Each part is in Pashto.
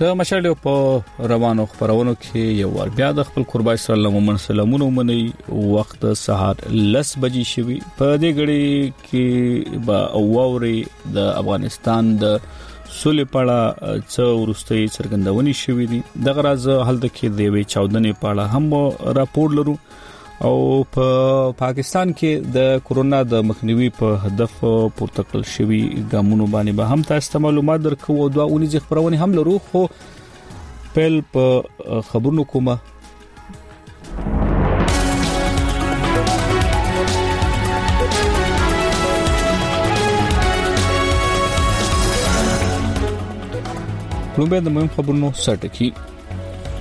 د مشرډیو په روانو خبرونو کې یو ور بیا د خپل قربای سره لمن سلامونه ومني وخت سهار لس بجې شوي په دې غړي کې با اووري د افغانستان د سولې پاړه څو ورستي څرګندونې شوې دي د غراز هلته کې د وی چاودنې پاړه هم راپور لرو او په پاکستان کې د کورونا د مخنیوي په هدف پورته کړل شوی ګامونو باندې به هم تاسو ته معلومات درکو او دوه اونیز خبرونه هم لرو خو پیل په خبرونو کومه لومبه د مهم خبرونو سرټکی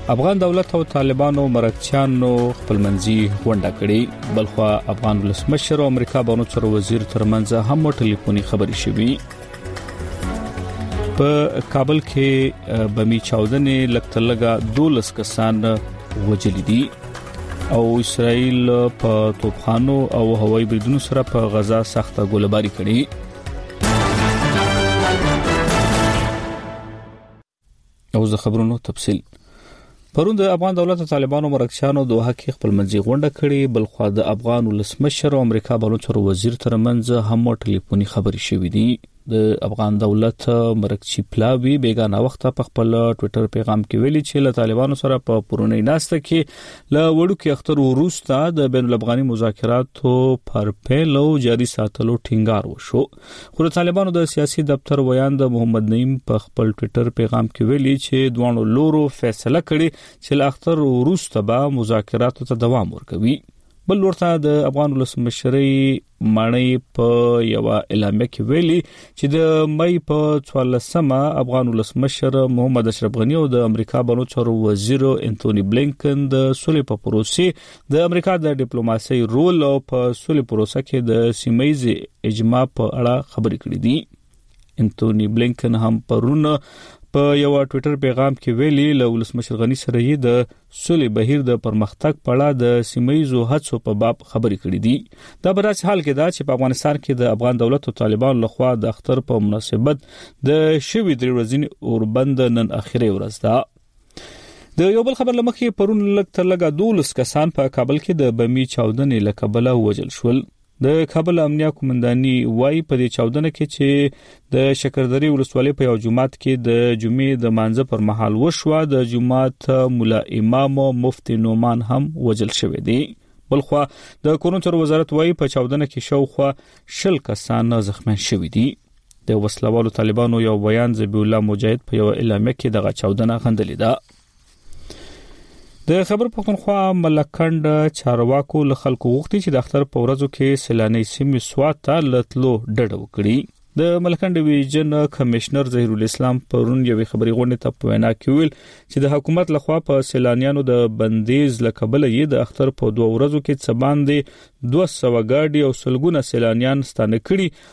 افغان دولت او طالبانو مرکچیانو خپلمنځي غونډه کړې بلخوا افغان ولسمشر او امریکا بانو چر وزیر ترمنځ هم ټلیفوني خبرې شوې په کابل کې بمی چاودنې لکتلګه 12 کسان وجل دي او اسرائیل په توپخانو او هوایي بریدونو سره په غزا سخته ګولباري کړې او زه خبرونو تفصيل پرون د افغان دولت او طالبانو مرکچیانو دوه کې خپل منځي غونډه کړې بل خو د افغان ولسمشر او امریکا بلوچو وزیر ترمنځ هم ټلیفوني خبرې شوې دي د افغان دولت مرکچی پلاوی بیگانه وخت په خپل ټوئیټر پیغام کې ویلي چې له طالبانو سره په پرونی ناسته کې له وړو کې اختر وروسته د بین الافغاني مذاکراتو پر پیلو جاري ساتلو ټینګار وشو خو د طالبانو د سیاسي دفتر ویاند محمد نعیم په خپل ټوئیټر پیغام کې ویلي چې دوه لورو فیصله کړې چې له اختر وروسته به مذاکراتو ته دوام ورکوي بل ورته د افغان ولسمشرۍ مړی په یو اعلامیه کې ویلي چې د مې په 14مه افغان ولسمشر محمد اشرف غنی او د امریکا بنو چارو وزیر انټونی بلینکن د سولې په پروسې د امریکا د ډیپلوماسۍ رول او په سولې پروسه کې د سیمایي اجماع په اړه خبرې کړې دي انټونی بلینکن هم پرون په یو ټوئیټر پیغام کې ویلي له ولسمشر غنی سره یې د سولې بهیر د پرمختګ په اړه د سیمایزو هڅو په باب خبرې کړې دي دا براسي حال کې دا چې په افغانستان کې د افغان دولت او طالبان لخوا د اختر په مناسبت د شوی درې ورځې اوربند نن اخیری ورځ ده د یو بل خبر لمخې پرون لګ تر لګه 12 کسان په کابل کې د بمی چاودنې لکبله وجل شول د کابل امنیه کومنداني وای په دې چاودنه کې چې د شکردری ولسوالۍ په یو جماعت کې د جمعې د مانځه پر مهال وشو د جماعت مولا امام او مفتی نومان هم وجل شوې دي بلخوا د کورونو وزارت وای په چاودنه کې شاوخوا شل کسان زخمی شوې دي د وسلوالو طالبانو یو ویاند ذبیح الله مجاهد په یو اعلامیه کې دغه چاودنه غندلې ده د خبر پښتونخوا ملکند چارواکو له خلکو غوښتي چې د اختر په ورځو کې سیلاني سیمې سوات ته لتلو ډډه وکړي د ملکند ډیویژن کمشنر ظهیر الاسلام پرون یوې خبري غونډې ته په وینا کې ویل چې د حکومت لخوا په سیلانیانو د بندیز لکبل یې د اختر په دوه ورځو کې څه باندې 200 غاډي او سلګونه سیلانیان ستانه کړي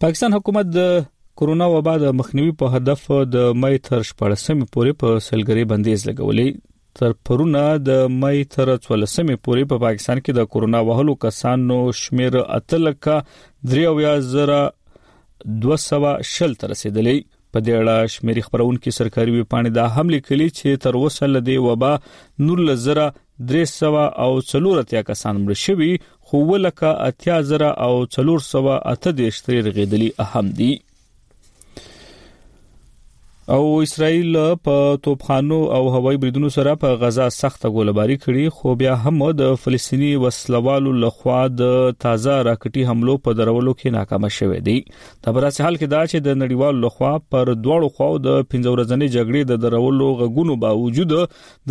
پاکستان حکومت د کورونا وبا د مخنیوي په هدف د مې تر 14مې پورې په سلګري بندیز لګولې تر پرونه د مې تر 14مې پورې په پاکستان کې د کورونا وهلو کسانو شمیر اتلکه 33000 200 شل تر رسیدلې په دې اړه شمیري خبرونکو سرکاري ویبپاڼې دا هم لیکلي چې تر اوسه له دې وبا 19340 کسان مړ شوي خو ولکه 80438 ترې رغېدلي اهم دي او اسرائیل په توپخانو او هوایي بریدونو سره په غزا سخته ګولباري کړې خو بیا هم د فلسطینی وسلوالو لخوا د تازه راکټي حملو په درولو کې ناکام شوې دي دا په داسې حال کې دا چې د نړیوالو لخوا پر دواړو خواو د 15 ورځنې جګړې د درولو غږونو باوجود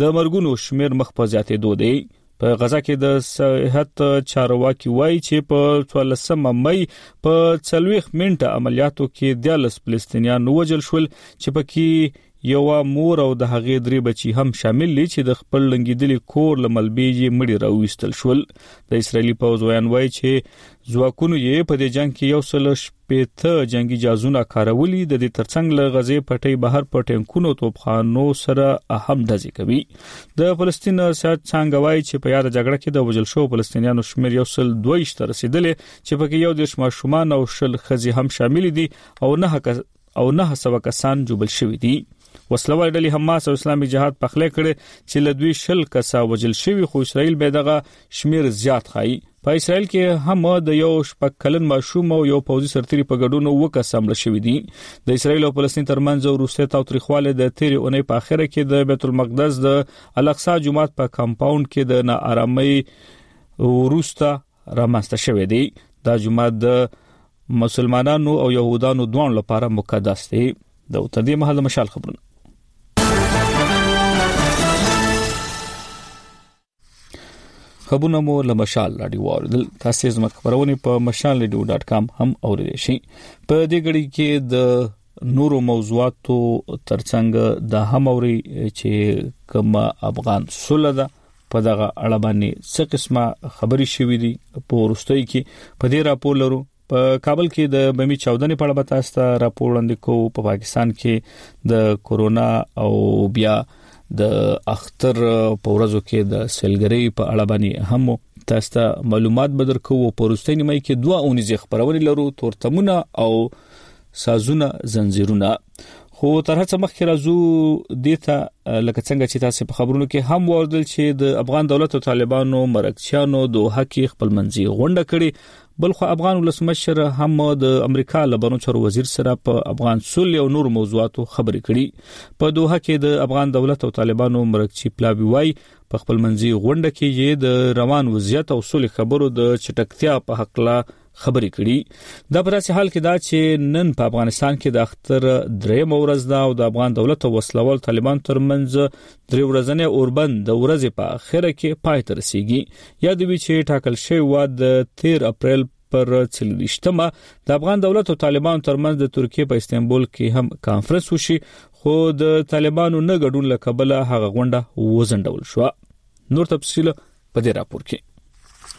د مرګونو شمیر مخ په زیاتېدو دی په غزا کې د صحت چارواکي وایي چې په 13 مې په 40 منټه عملیاتو کې د لس فلسطینیانو وژل شول چې پکې یوه مور او د هغې درې بچي هم شامل دي چې د خپل لنګیدلي کور له ملبې یې مړي راوستل شول د اسرایلی پوز ویان وایي چې ځواکونو یې په دې جنگ کې یو سل شپېته جنگي جازونه کارولي د دې ترڅنګ له غزې پټي بهر په ټانکونو توپخانو سره اهم دځي کوي د فلسطین سیاست څنګه وایي چې په یاد جګړه کې د وجل شو فلسطینیانو شمیر یو سل 22 تر رسیدلې چې پکې یو د شماشومان او شل خزي هم شامل دي او نه او 900 کسان جوبل شوې دي وسلوال ډلې حماس او اسلامي جهاد په خله کړي چې له دوی شل کسا وجل شوی خو اسرائیل به دغه شمیر زیات خایي په اسرائیل کې هم د یو شپږ کلن ماشوم او یو پوځي سرتیری په ګډون وکسه مړ شوې دي د اسرائیل او فلسطین ترمنځ وروسته تاوتریخواله د تیرې اونۍ په اخر کې د بیت المقدس د الاقصی جماعت په کمپاوند کې د ناارامۍ وروسته رامنځته شوې دي دا جمعه د مسلمانانو او يهودانو دوه لپاره مقدس دي د تر دې مهاله مشال خبرونه خبرونه مو له مشال رادیو اوریدل تاسو زموږ خبرونه په مشال رادیو.com هم اوریدئ شئ په دې غړي کې د نورو موضوعاتو ترڅنګ د هم اوري چې کوم افغان سوله ده په دغه اړه باندې څه قسمه خبري شوې دي په ورستۍ کې په دې راپور لرو په کابل کې د بمی چاودنې په اړه به تاسو ته راپور وړاندې کوو په پاکستان کې د کورونا او بیا د اختر په ورځو کې د سلګری په اړه باندې هم تاسو ته معلومات بدر کوو په ورستۍ نیمه کې دوه اونیزې خبرونه لرو تورتمونه او سازونه زنجیرونه خو تر هڅه مخکې راځو دیته لکه څنګه چې تاسو په خبرونو کې هم وردل چې د افغان دولت او طالبانو مرکچیانو دوه کې خپل منځي غونډه کړي بلخو افغان ولسمشر هم د امریکا لبنو چارو وزیر سره په افغان سولې او نور موضوعاتو خبرې کړي په دوه کې د افغان دولت او طالبانو مرکچي پلاوی وای په خپل منځي غونډه کې د روان وضعیت او سولې خبرو د چټکتیا په حق لا خبرې کړي دا په داسې حال کې دا چې نن په افغانستان کې د اختر دریم ورځ ده او د افغان دولت او وسلوال طالبان ترمنځ درې ورځنې اوربند د ورځې په اخر کې پای ته رسیدي یاد وی چې ټاکل شوی و د 13 اپریل پر 23مه د افغان دولت او طالبان ترمنځ د ترکیه په استنبول کې هم کانفرنس وشي خو د طالبانو نه ګډون لکبل هغه غونډه وزندول شو نور تفصيل په دې راپور کې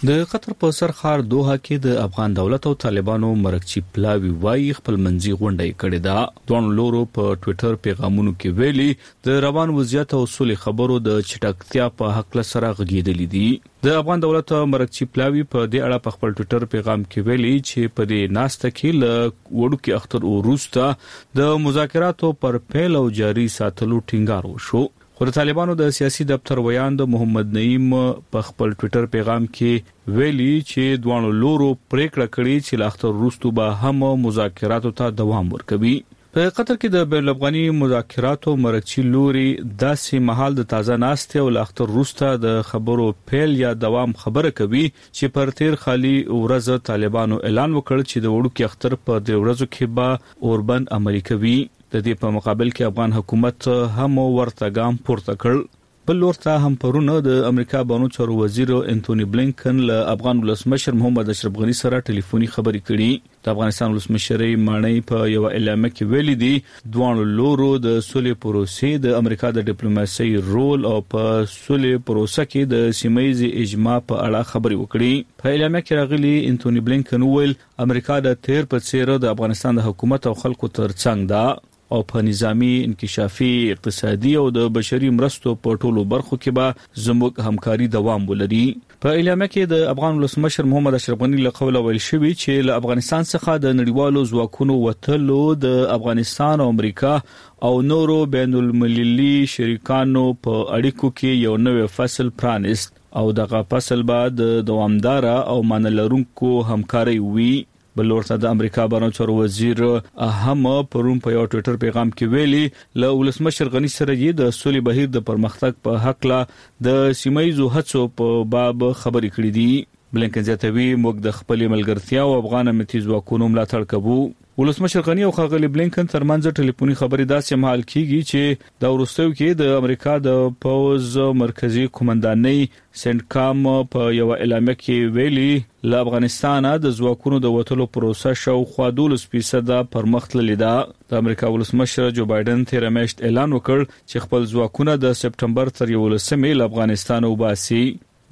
د قطر په سر خار دوه کې د افغان دولت او طالبانو مرکچی پلاوی وایي خپل منځي غونډه یې کړې ده دوه لورو په ټوئیټر پیغامونو کې ویلي د روان وضعیت او سولې خبرو د چټکتیا په حق له سره غږیدلې دي د افغان دولت مرکچی پلاوی په دې اړه په خپل ټوئیټر پیغام کې ویلي چې په دې ناسته کې له وړوکي اختر وروسته د مذاکراتو پر پیل او جاري ساتلو ټینګار وشو خو د طالبانو د سیاسي دفتر ویاند محمد نعیم په خپل ټویټر پیغام کې ویلي چې دواړو لورو پریکړه کړې چې له اختر وروسته به هم مذاکراتو ته دوام ورکوي. په قطر کې د بین الافغاني مذاکراتو مرکچي لوري داسې مهال د تازه ناستې او له اختر وروسته د خبرو پیل یا دوام خبره کوي چې پر تیر خالي ورځ طالبانو اعلان وکړ چې د وړوکي اختر په درې ورځو کې به اوربند عملي کوي. د دې په مقابل کې افغان حکومت هم ورته ګام پورته کړ. بل لور ته هم پرون د امریکا بهرنیو چارو وزیر انتوني بلینکن له افغان ولسمشر محمد اشرف غني سره ټلیفوني خبرې کړي. د افغانستان ولسمشرۍ ماڼۍ په یوه اعلامیه کې ویلي دي، دواړو لورو د سولې پروسې، د امریکا د ډیپلوماسۍ رول او په سولې پروسه کې د سیمه ییزې اجماع په اړه خبرې وکړې. په اعلامیه کې راغلي، انتوني بلینکن وویل، امریکا د تېر په څېر د افغانستان د حکومت او خلکو ترڅنګ ده او په نظامي، انکشافي، اقتصادي او د بشري مرستو په ټولو برخو کې به زموږ همکاري دوام ولري. په اعلامیه کې د افغان ولسمشر محمد اشرف غني له قوله ویل شوي چې له افغانستان څخه د نړیوالو ځواکونو وتلو د افغانستان او امریکا او نورو بین المللي شریکانو په اړیکو کې یو نوی فصل پرانیست. او دغه فصل به د دوامداره او معنی لرونکو همکارۍ وي. بل لور ته د امریکا بهرنیو چارو وزیر هم پرون په یوه ټویټر پیغام کې ویلي، له ولسمشر غني سره یې د سولې بهیر د پرمختګ په هکله د سیمه ییزو هڅو په باب خبرې کړې دي. بلېنکن زیاتوي، موږ د خپلې ملګرتیا او افغان امنیتي ځواکونو ملاتړ کوو. ولسمشر غني او ښاغلي بلېنکن ترمنځ ټلېفوني خبرې داسې مهال کېږي چې دا وروستیو کې د امریکا د پوځ مرکزي قومندانۍ، سېنټکام، په یوه اعلامیه کې ویلي، له افغانستانه د ځواکونو د وتلو پروسه شاوخوا دوولس فیصده پرمخ تللې ده. د امریکا ولسمشر جو بایډن تېره میاشت اعلان وکړ چې خپل ځواکونه د سپټمبر تر یوولسمې له افغانستانه وباسي.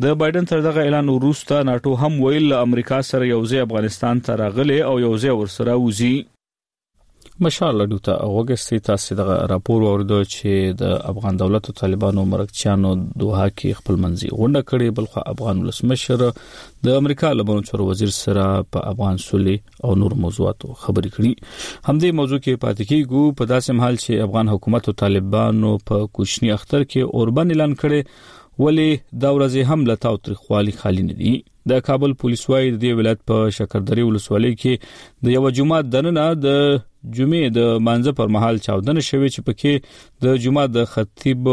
د بایډن تر دغه اعلان وروسته ناټو هم ویل له امریکا سره یو ځای افغانستان ته راغلي او یو ځای ورسره وځي. مشال لډو ته غوګستي تاسو دغه راپور اوریدو چې د افغان دولت او طالبانو مرکچیانو دوه کې خپل منځي غونډه کړې بلخو افغان ولسمشر د امریکا لبنان چور وزیر سره په افغان سولې او نور موضوعاتو خبرې کړې همدې موضوع کې پاتې کیږو په داسې حال چې افغان حکومت او طالبانو په کوچنی اختر کې اوربن اعلان کړي ولې دا ورځې هم له تاوتریخوالي خالي نه دي د کابل پولیس وايي د ولایت په شکردري ولسوالۍ کې د یو جمعه دننه د جمعې د مانځه پر مهال چاودنه شوې چې پکې د جمعه د خطیب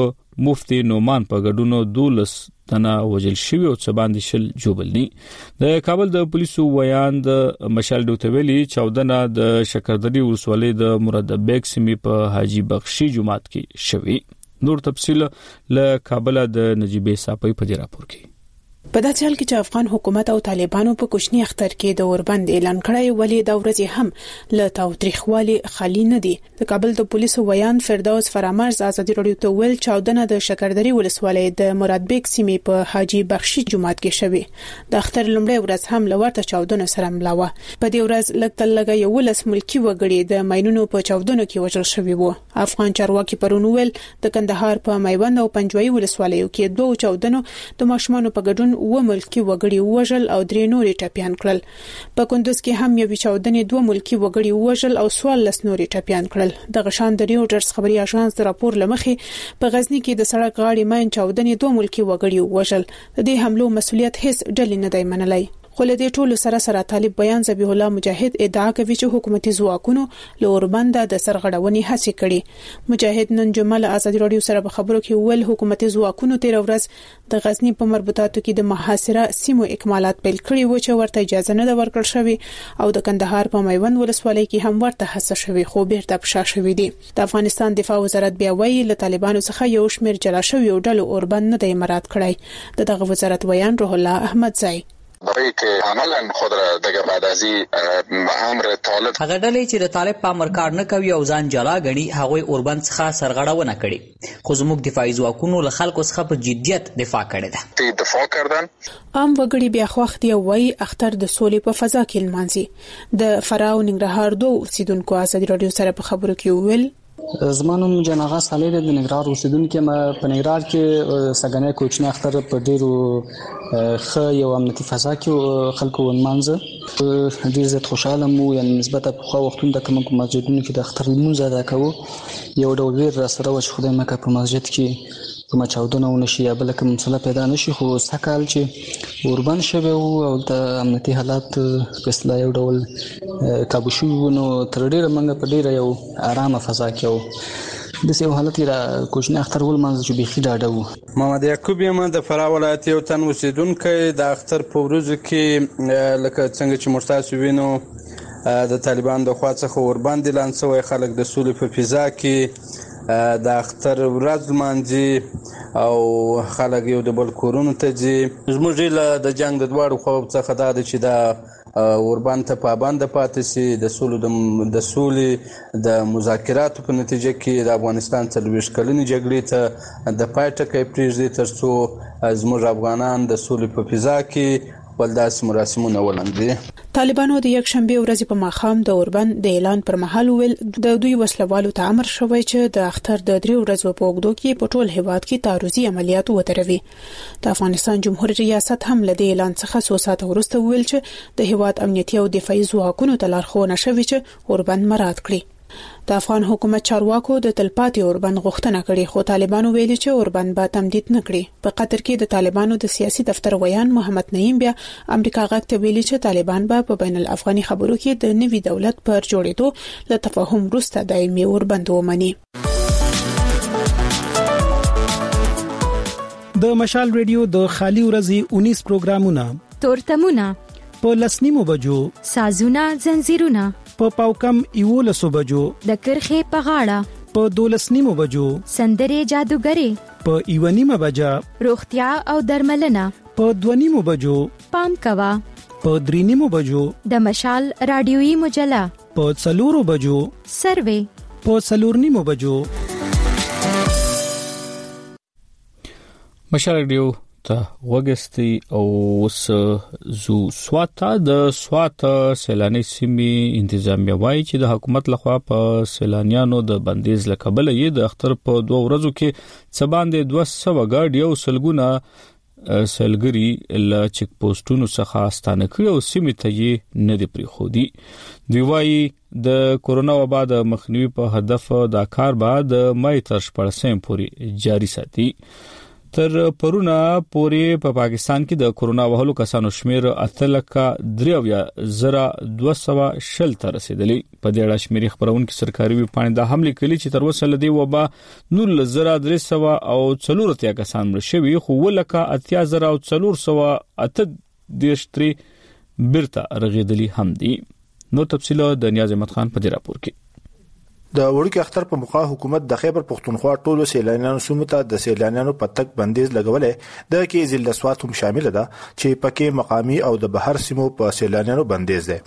مفتی نومان په ګډونو دولس تنه وجل شوی او څه باندې شل جوبل دي د کابل د پولیسو ویاند مشال ډوتویلی چاودنه د شکردري ولسوالۍ د مراد بیگ سیمې په حاجی بخشي جماعت کې شوې نور تفصيل له کابل د نجيبې ساپي په راپور کې په داسې حال کې چې افغان حکومت او طالبانو په کوچني اختر کې د اوربند اعلان کړی ولی دا ورځ هم له تاوتریخوالي خالی نه دي د کابل د پولیسو ویاند فردوس فرامرز ازادي راډیو ته ویل چاودنه د شکردري ولسوالۍ د مراد بیگ سیمې په حاجی بخشي جماعت کې شوې د اختر لومړی ورځ هم لورته چاودنه سره ملا و په دې ورځ لګتل لګ یو لس ملکی وګړي د ماینونو په چاودنو کې وژل شوی وو افغان چارواکي پرون وویل د کندهار په میوند او پنجوایي ولسوالیو کې دوو چاودنو د ماشومانو په ګډون اوه ملکي وګړي ووژل او درې نورې ټپیان کړل په کندوز کې هم یوې چاودنې دوه ملکي وګړي ووژل او څوارلس نورې ټپیان کړل دغه شان د ریوټرز خبري اژانس د راپور له مخې په غزني کې د سړک غاړې ماین چاودنې دوه ملکي وګړي ووژل د دې حملو مسولیت هیڅ ډلې نه دی منلی خو له دې ټولو سره سره طالب بیان ذبیح الله مجاهد ادعا کوي چې حکومتي ځواکونو له اوربنده د سرغړونې هڅې کړي مجاهد نن جمعه له ازادي راډیو سره په خبرو کې ویل حکومتي ځواکونو تیر ورځ د غزنی په مربوطاتو کې د محاصره سیمو اکمالات پیل کړي و چې ورته اجازه نه ده ورکړل شوې او د کندهار په میوند ولسوالۍ کې هم ورته هڅه شوې خو بیرته پښه شوې دي د افغانستان دفاع وزارت بیا وایي له طالبانو څخه یو شمېر جلا شویو ډلو اوربند نه دی مراعات کړی د دغه وزارت ویاند روح الله احمدزی برای که عملا خود را دگه بعد از امر طالب هغه ډلې چې د طالب په امر کار نه کوي او ځان جلا ګڼي هغوی اوربند څخه سرغړونه کړې. خو زموږ دفاعي ځواکونو له خلکو څخه په جدیت دفاع کړې ده. ته دفاع کردن. عام وګړي بیا خوښ دي او وايي، اختر د سولې په فضا کې لمانځي. د فراه او ننګرهار دوو اوسېدونکو ازادي راډیو سره په خبرو کې وویل، زما نوم جان اغا صالح دی، د ننګرهار اوسېدونکی یم. په ننګرهار کې سږنی کوچنی اختر په ډېرو ښه یو امنیتي فضا کې خلکو ونمانځه. ډېر زیات خوشحاله مو یعنې نسبت پخوا وختونو ته که موږ په مسجدونو کې د اختر لمونځ ادا کوو، یو ډول ویر راسره و چې خدای مه که په مسجد کې کومه چاودنه ونه شي یا بله کومه مسله پیدا نه شي خو سږ کال چې اوربند شوی و او د امنیتي حالات په اصطلاح یو ډول کابو شوي وو نو تر ډېره موږ په ډېره یو ارامه فضا کې وو داسې یو حالت یې را کوچنی اختر ولمانځه چې بیخي ډاډه وو محمد یعقوب یم د فراه ولایت یو تن اوسېدونکی د اختر په ورځو کې لکه څنګه چې موږ تاسو وینو د طالبانو د خوا څخه ورباندې لان شوی خلک د سولې په فضا کې د اختر ورځ لمانځي او خلک یو د بل کورونو ته ځي زموږ هیله د جنګ د دواړو خواو څخه دا ده چې دا اوربند ته پابند پاتې شي د سولو د سولې د مذاکراتو په نتیجه کې د افغانستان څلوېښت کلنې جګړې ته د پای ټکی پرېږدي ترڅو زموږ افغانان د سولې په فضا کې خپل داسې مراسمونه ولمزوي. طالبانو د یکشنبې ورځې په ماښام د اوربند د اعلان پر مهال وویل، د دوی وسله والو ته امر شوی چې د اختر د درې ورځو په اوږدو کې په ټول هېواد کې تعرضي عملیات ودروي. د افغانستان جمهوري ریاست هم له دې اعلان څخه څو ساعته وروسته وویل چې د هېواد امنیتي او دفاعي ځواکونو ته لارښوونه شوې چې اوربند مراعت کړي. د افغان حکومت چارواکو د تلپاتې اوربند غوښتنه کړې خو طالبانو ویلي چې اوربند به تمدید نه کړي په قطر کې د طالبانو د سیاسي دفتر ویان محمد نعیم بیا امریکا غږ ته ویلي چې طالبان به په بین الافغاني خبرو کې د نوي دولت پر جوړېدو له تفاهم وروسته دایمي اوربند ومني د مشال ریډیو د خالی ورځې 19 پروګرامونه تورتمونه په لسنیمو بجو سازونه زنجیرونه په پاوکم یو لسو بجو د کرخې په غاړه په دولس نیمو بجو سندرې جادوګرې په یو نیمه بجا روغتیا او درملنه په دوه نیمو بجو پام کوا په درې نیمو بجو د مشال رادیوي مجله په څلورو بجو سروي په څلور نیمو بجو مشال ډیو ته وګستی او اوس زو سواته د سوات سیلانی سیمې انتظامیه وایي چې د حکومت لخوا په سیلانیانو د بندیز لکبل یې د اختر په دوه ورځو کې څه باندې 200 ګاډي او سلګونه سلګري ل چک پوسټونو څخه ستانه کړي او سیمه ته یې نه دی پریخودي دی وایي د کورونا وبا د مخنیوي په هدف دا کار به د مې تر 14 پورې جاري ساتي تر پرونه پورې په پا پاکستان کې د کورونا وهلو کسانو شمیر اتلکا دریویا زرا 200 تر رسیدلی په دې اړه شمیرې خبرونکو سرکاري وی پاڼې د حمله کلی چې تر وسه لدی وبا 19300 او 400 کسان مړ شوی خو ولکه 18300 او 400 دېرش ترې بیرته رغېدلي هم دي نور تفصیل د نیاز احمد خان په دې راپور کې د وړوکي اختر په موقع حکومت د خیبر پښتونخوا ټولو سیلانیانو سیمو ته د سیلانیانو په تګ بندیز لګولی د کې ضلع سوات هم شامل ده چې پکې مقامي او د بهر سیمو په سیلانیانو بندیز دی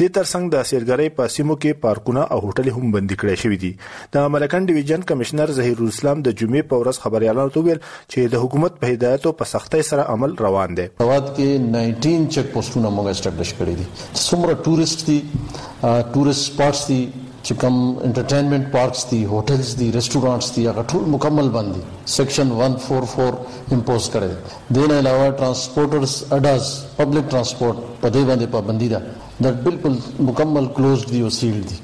دې ترڅنګ د سیرګرۍ په سیمو کې پارکونه او هوټلې هم بندي کړی شوې دي د ملکن ډیویژن کمشنر ظهیر الاسلام د جمعې په ورځ خبریالانو ته ویل چې د حکومت په هدایتو په سختۍ سره عمل روان دی هواد کې 19 چک پوسټونه موږ اسټابلیش کړی دي چې څومره ټوریسټ دي ټوریسټ سپاټس دي چې کوم انټرټینمنت پارکس دي هوټلز دي ریسټورانټس دي هغه ټول مکمل بند دي سیکشن 144 امپوز کړي دې نه علاوه ټرانسپورټرز اډاز، پبلک ټرانسپورټ، په دې باندې پابندي ده د بلکل مکمل کلوزډ دي او سیلډ دي.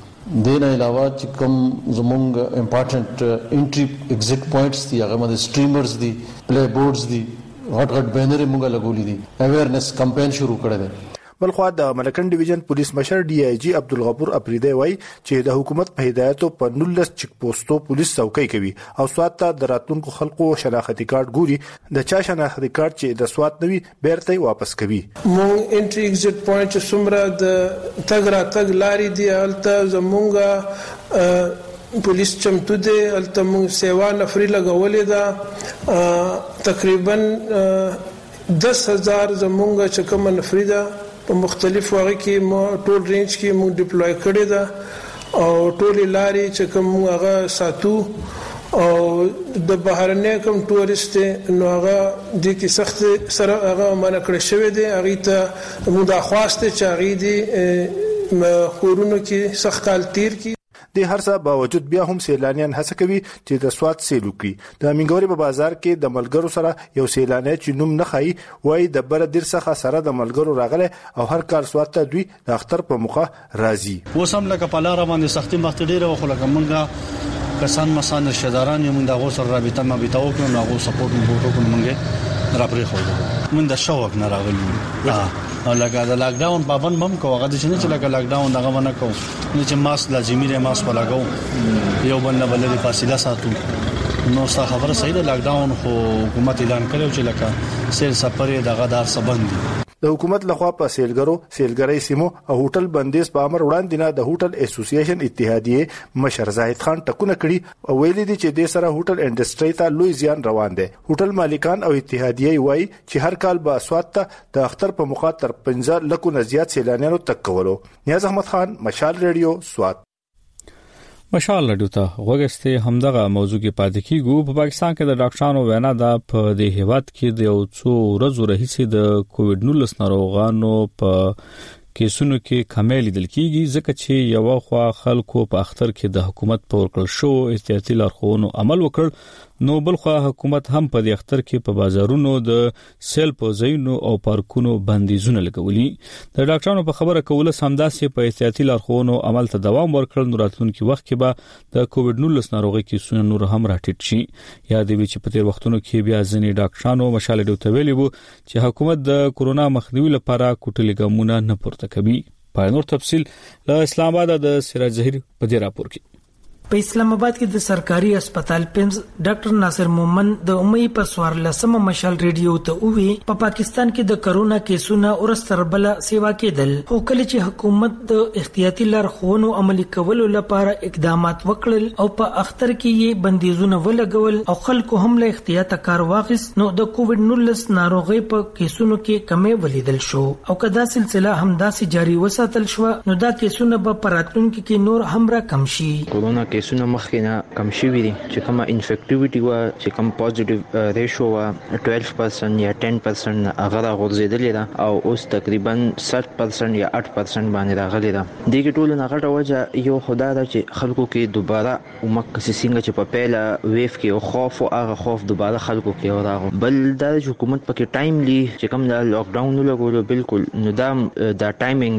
دې نه علاوه چې کوم زمونږ امپارټنټ انټري اګزیټ پوائنټس دي هغه باندې سټریمرز دي، پلې بورډز دي، غټ غټ بینرې مونږ لګولي دي، اویرنس کمپین شروع کړی دی. بلخوا د ملکنډ ډیویژن پولیس مشر ډي آی جي عبدالغفور اپریدی وایي چې د حکومت په هدایتو په 19 چک پوسټو پولیس څوکۍ کوي او سوات ته د راتلونکو خلکو شناختي کارت ګوري د چا شناختي کارت چې د سوات نه وي بیرته یې واپس کوي. مونږ انټري اګزیټ پواینټ چې څومره د تګ راتګ لارې دي هلته زمونږ پولیس چمتو دی هلته مونږ سیوا نفري لګولې ده تقریبا دس هزار زمونږ چې کومه نفري ده په مختلفو هغه کې ټول رینج کې مونږ ډیپلوی کړې ده او ټولې لارې چې کوم مونږ هغه ساتو او د بهرنۍ کوم ټوریست نو هغه د کې سخت سره هغه منع کړی شوی دی هغه ته مونږ دا خواسته چې هغه دی کورونو کې سخت حال تیر کی دې هر څه باوجود بیا هم سیلانیان هڅه کوي چې د سوات سیل وکړي د مینګوري په بازار کې د ملګرو سره یو سیلانی چې نوم نه خایي وایي د بر دیر څخه سره د ملګرو راغلی او هر کال سوات ته دوی د اختر په موقع راځي اوس هم لکه په لار باندې سختي مخته ډیره وخت لکه مونږه کسان مسان رشتہ داران یې مونږ د غو سره رابطه ما بیت او کړو نو غو سپورټ مو وکړو کوم مونږه را پرې خو مونږ د شوق نه راغلی لکه د لاک ډاون پابند بم کوغه د شنه چې لکه لاک ډاون دغه ونه کوو نو چې ماسک لازمي دی ماسک ولاګو یو بل نه بلې فاصله ساتو نو څه خبره صحیح ده لاک ډاون خو حکومت اعلان کړو چې لکه سیل سفر دغه دار سبند دي د حکومت لخوا په سیلګرو سیلګرۍ سیمو او هوټل بندیز په امر وړاندې نه د هوټل اسوسییشن اتحادیه مشر زاهد خان ټکونه کړي او ویل دي چې د سره هوټل انډستری ته لوی زیان روان دی هوټل مالکان او اتحادیه وایي چې هر کال به اسوات ته د اختر په موقع تر 15 لکو نه زیات سیلانیانو تک کولو نیاز احمد خان مشال ریډیو سوات مشال رډیو ته غوګسته همدغه موضوع کې پاتې کیږو په پاکستان کې د ډاکټرانو وینا ده په دې هیواد کې د یو څو ورځو راهیسې د کووډ 19 ناروغانو په کیسونو کې کمی لیدل کیږي ځکه چې یو خوا خلکو په اختر کې د حکومت په ورکړل شو احتیاطي لارښوونو عمل وکړ نو بل خو حکومت هم په دې اختر کې په بازارونو د سیل په ځایونو او پارکونو بندیزونه لګولي د ډاکټرانو په خبره کوله سمداسې په احتیاطي لارښوونو عمل ته دوام ورکړل نو راتلونکي وخت کې به د کووډ 19 ناروغي کې سونه نور هم راټیټ شي یا د وی چې په تیر وختونو کې بیا ځنی ډاکټرانو مشاله ډیو ته ویلي وو چې حکومت د کورونا مخنیوي لپاره کوټلې ګامونه نه پورته کوي په نور تفصيل له اسلام آباد د سراج زهیر په دې راپور کې په اسلام آباد کې د سرکاري هسپتال پمز ډاکټر ناصر مومن د مې په سوار لسمه مشال ریډیو ته ووی په پا پاکستان کې د کرونا کیسونه ورستر بل سیوا کېدل خو کله چې حکومت د احتیاطي لارښوونو عملي کولو لپاره اقدامات وکړل او په اختر کې یې بندیزونه ولګول او خلکو هم له احتیاط کار واخیست نو د کوویډ نولس ناروغۍ په کیسونو کې کمی ولیدل شو او که دا سلسله همداسې جاري وساتل شوه نو دا کیسونه به په راتلونکي کې نور هم را کم شي. کورونا کیسونه مخکې نه کم شوي دي چې کومه انفیکټیویټي وه چې کوم پوزیټیو ریشو وه ټویلف پرسنټ یا ټین پرسنټ نه هغه راغورځېدلې ده او اوس تقریبا سل پرسنټ یا اټ پرسنټ باندې راغلې ده. دې کې ټولو نه غټه وجه یو خو دا ده چې خلکو کې دوباره اومقصې سنګه چې په پيله ويف کې يو خوف و هغه خوف دوباره خلکو کې يو راغو بل دا چې حکومت پکې ټايم لي چې کوم دا لاک ډاون ولګولو بلکل نو دا دا ټايمنګ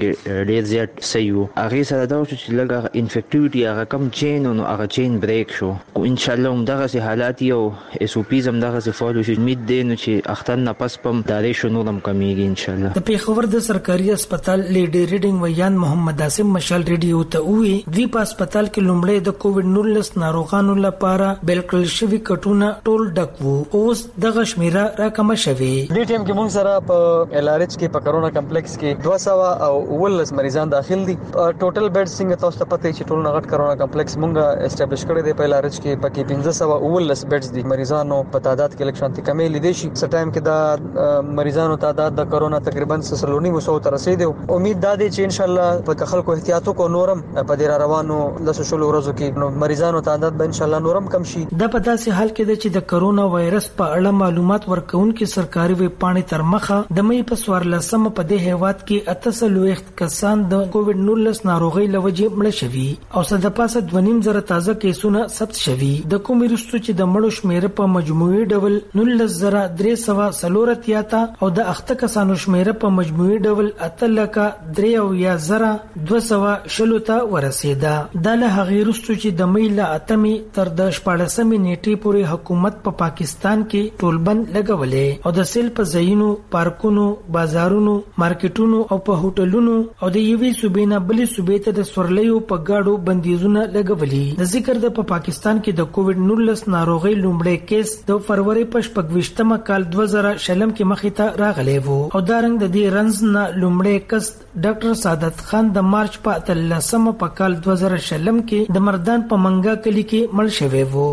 ډير زيات صحيح و هغې سره دا وشو چې لږ هغه انفيکټيوټي هغه کوم چين و نو هغه چين بريک شو خو انشاءالله همدغسې حالات يي او ایسوپیز هم دغسې فعال وشي امید دی نو چې اختر نه پس به هم دا ریشو نور هم کمیږي انشاالله. د پېښور د سرکاري اسپتال لېډي ریډنګ ویاند محمد عاصم مشال رېډیو ته ووي، دوی په اسپتال کې لومړی د کوویډ نولس ناروغانو له پاره بېل کړل شوي کټونه ټول ډک وو، اوس دغه شمېره راکمه شوې. دې ټیم کې مونږ سره په ایل آر ایچ کې په کرونا کمپلېکس، ورځ کې دوه سوه او اوولس مریضان داخل دي ټوټل بیډز څنګه تاسو ته پته چې ټول نغټ کرونا کمپلیکس مونږه اسټابلیش کړی دی په لارج کې پکې پنځه سوه او اوولس بیډز دي مریضانو په تعداد کې لږ شانتي کمې لیدې شي څه ټایم کې دا مریضانو تعداد د کرونا تقریبا سلونی مسو تر رسیدو امید دا دی چې ان شاء الله په خلکو احتیاط وکړو نورم په دې راروانو لسو شلو ورځو کې مریضانو تعداد به انشاءالله نور هم کم شي. دا په داسې حال کې ده چې د کرونا وایرس په اړه معلومات ورکوونکې سرکاري ویبپاڼې تر مخه د مې په څوارلس مه په دې هېواد کې اته څلوېښت کسان د کوویډ نولس ناروغۍ له وجې مړه شوي او څه د پاسه دوه نیم زره تازه کیسونه ثبت شوي د کومې وروسته چې د مړو شمېره په مجموعي ډول نولس زره درې سوه څلور اتیا ته او د اخته کسانو شمېره په مجموعي ډول اته لکه درې اویا زره دوه سوه شلو ته ورسېده. دا له هغې وروسته چې د مۍ له اتمې تر د شپاړسمې نېټې پورې حکومت په پاکستان کې ټولبند لګولی او د سېل په ځایونو، پارکونو، بازارونو، مارکېټونو او په هوټلونو او د یوې صوبې نه بلې صوبې ته د سورلیو په ګاډو بندیزونه لګولي. د ذکر ده په پاکستان کې د کوویډ نولس ناروغۍ لومړی کېس د فرورۍ په شپږ ویشت مه کال دوه زره شلم کې مخې ته راغلی و او دا رنګ د دې رنځ نه لومړی کس ډاکټر سعادت خان د مارچ په اتلسمه په کال دوه زره شلم کې د مردان په منګا کلي کې مړ شوی و.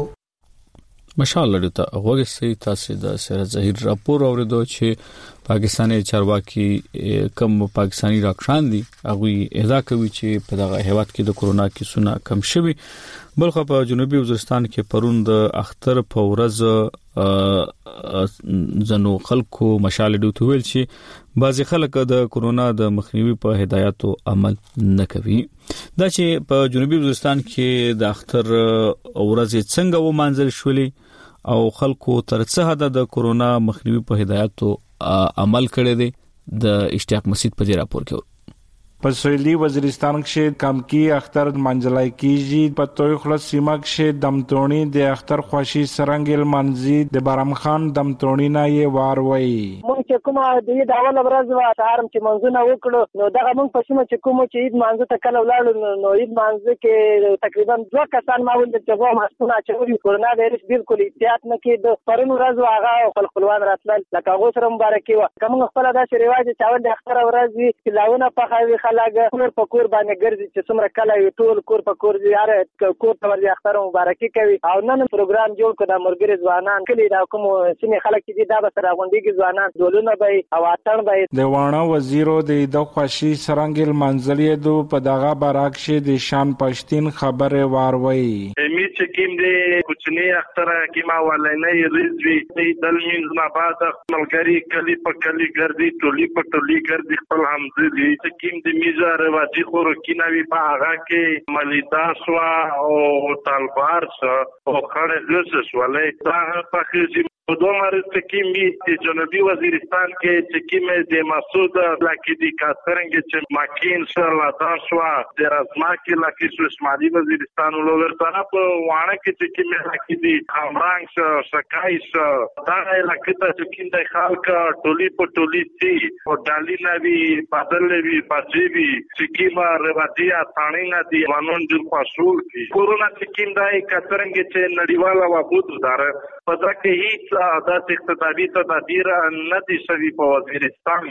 مشال لړیو ته غوږ سي تاسو د سره زهیر راپور اوریدو چې پاکستاني چارواکي کم پاکستاني ډاکټران دي هغه ادعا کوي چې په دغه هیواد کې د کورونا کیسونه کم شوي بلخو په جنوبي وزیرستان کې پرون د اختر په ورځ زنو خلکو مشال ډوت ویل چې بعضی خلک د کورونا د مخنیوي په هدایتو عمل نه کوي دا چې په جنوبي وزیرستان کې د اختر ورځ څنګه ومانځل شولې او خلکو تر څه حد د کورونا مخنیوي په هدایتو عمل کړی دی د اشتیاق مسجد په دې راپور کې په سویلي وزیرستان کښې کمکی اختر لمانځلی کیږي په توی خوله سیمه کښې دمتوڼي د اختر خوښي څرنګه لمانځي د بارم خان دمتوڼي نه یې واروئ. مونږ چې کومه د عید اوله ورځ وه سهار هم چې منځونه وکړو نو دغه مونږ په سیمه چې کومو چې عید مانځه ته کله ولاړو نو عید مانځه کې تقریبا دوه کسان ما ولید چې هغه ماسکونه اچولي کرونا وایرس بالکل احتیاط نه کېد پرون ورځ هغه خپل خپلوان راتلل لکه هغه سره مبارکي وه کوم خپل داسې رواج چې اول د اختر ورځ وي چې لاونه پخوي خلک کور په کور باندې ګرځي چې څومره کله یو ټول کور په کور دی هر کور ته ورځي اختر مبارکي کوي او نن پروګرام جوړ کړ د مرګري ځوانان کلی دا کوم سیمه خلک چې دا به سره غونډيږي ځوانان ډولونه به او اتن به د وانه وزیرو د د خوشي سرنګل منځلې دو په دغه براک شي د شان پښتين خبره واروي می چې کیم دی کوچنی اختر کیما ولنه ریزوی د دل مینځ نه بعد ملګری کلی په کلی ګرځي ټولي په ټولي ګرځي خپل هم دي چې کوم د میزه رواجي خوراکي نه وي په هغه کې ملیدا سوا او تالبار سو او خړې لوس سولې دا په خېزي دو مرز چې کوم وي چې جنوبي وزیرستان کې چې کوم د مسعود لکه دي کاترنګ چې ماکین سره لا دا سوا د رزما کې لکه سو اسماعیل وزیرستان ولور طرف وانه کې چې کوم لکه دي خامرنګ سره سکای سره دا علاقه ته چې کوم د خلک ټولي په ټولي سي او ډالي نه وي بدل نه وي پاتې وي چې کومه رواجي اسانه نه دي قانون جوړ پاسول کی کورونا چې کوم د کترنګ چې نړیواله وابود دار په ځکه هیڅ داسې اقتداري تدابیر نه دي شوي په وزیرستان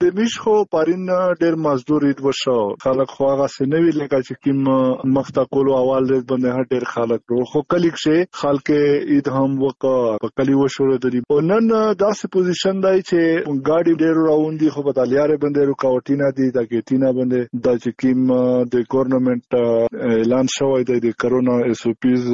دميش خو پرين ډير مزدور عيد وشو خلک خو هغه سنوي لکه چې کوم مخته کولو اول ورځ باندې ډير خلک رو خو کلی کې خلک عيد هم وک په کلی وشو د او نن داسې پوزیشن دی چې ګاډي ډير روان دي خو په تالیاره باندې رکاوټینه دي د ګټینه باندې د چې کوم د ګورنمنت اعلان شوی دی د کرونا اس او پیز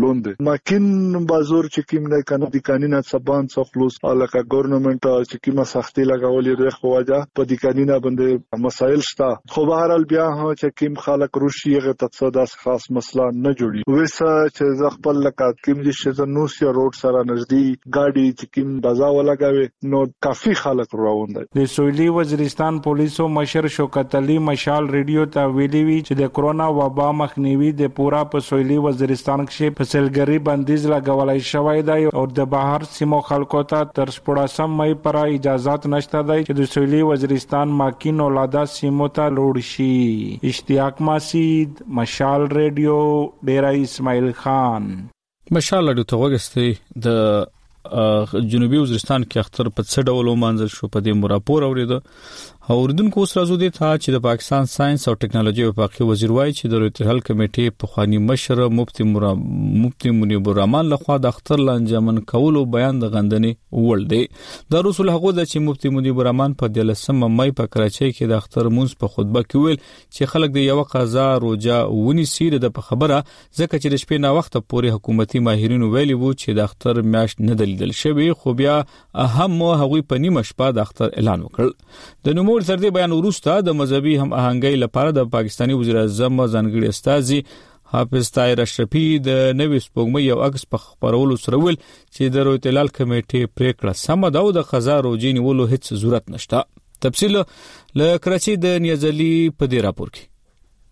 لوند ماکین بازور چې کوم نه کنه د قانون څخه باندې خلوص الکه ګورنمنت کومه سختي لګولي ريخ په وجه په دي کانينا بندي مسايل شته خو بهرحال بيا هم چه کيم خلق روشي هغه ته څه داسي خاص مسله نه جوړي وي سه چه زه خپل لکه کيم دي شي زه نوس يا روډ سره نژدي ګاډي چه کيم بزا ولګاوي نو کافي خلق روان دي. د سويلي وزيرستان پوليسو مشر شوکت علي مشال ريډيو ته ويلي وي چه د کرونا وبا مخنيوي د پوره په سويلي وزيرستان کښي په سيلګري بنديز لګولي شوي دي او د بهر سیمو خلکو ته تر شپوړاسم مۍ پره اجازات نشته دی چې دسویلي وزیرستان ماکین اولادا سیمو ته لوړ شي اشتیاق ماسید مشال ریډیو ډیره اسماعیل خان. مشال راډیو ته غوږ استئ د جنوبي وزیرستان کې اختر په څه ډول ومانځل شو په دې مو راپور اوریده. اوردونکو اوس راځو دې ته چې د پاکستان ساينس او ټکنالوژي وفاقي وزیر وایي چې د رویت حل کمیټې په خواني مشر مفتی مرا مفتی منیب الرحمن لخوا د اختر لانجمن کولو بیان د غندنې وړ دی د رسول هغه د چې مفتی منیب الرحمن په 13 مې په کراچۍ کې د اختر مونږ په خطبه کې ویل چې خلک د یو قضا روجا ونی سیر د خبره ځکه چې د شپې نا وخت پورې حکومتي ماهرینو ویلي وو چې د اختر میاشت نه دلیدل شوی خو بیا هم مو هغوی په نیمه شپه د اختر اعلان وکړ د نوموړ تر دې بیان وروسته د مذهبي هم اهنګۍ لپاره د پاکستاني وزیر اعظم ځانګړي استاذي حافظ طاهر اشرفي د نوې سپوږمۍ یو عکس په خبرولو سره ویل چې د رویت هلال کمیټې پریکړه سم ده او د قضا روجي نیولو هیڅ ضرورت نشته تفصیل له کراچۍ د نیازلي په دې راپور کې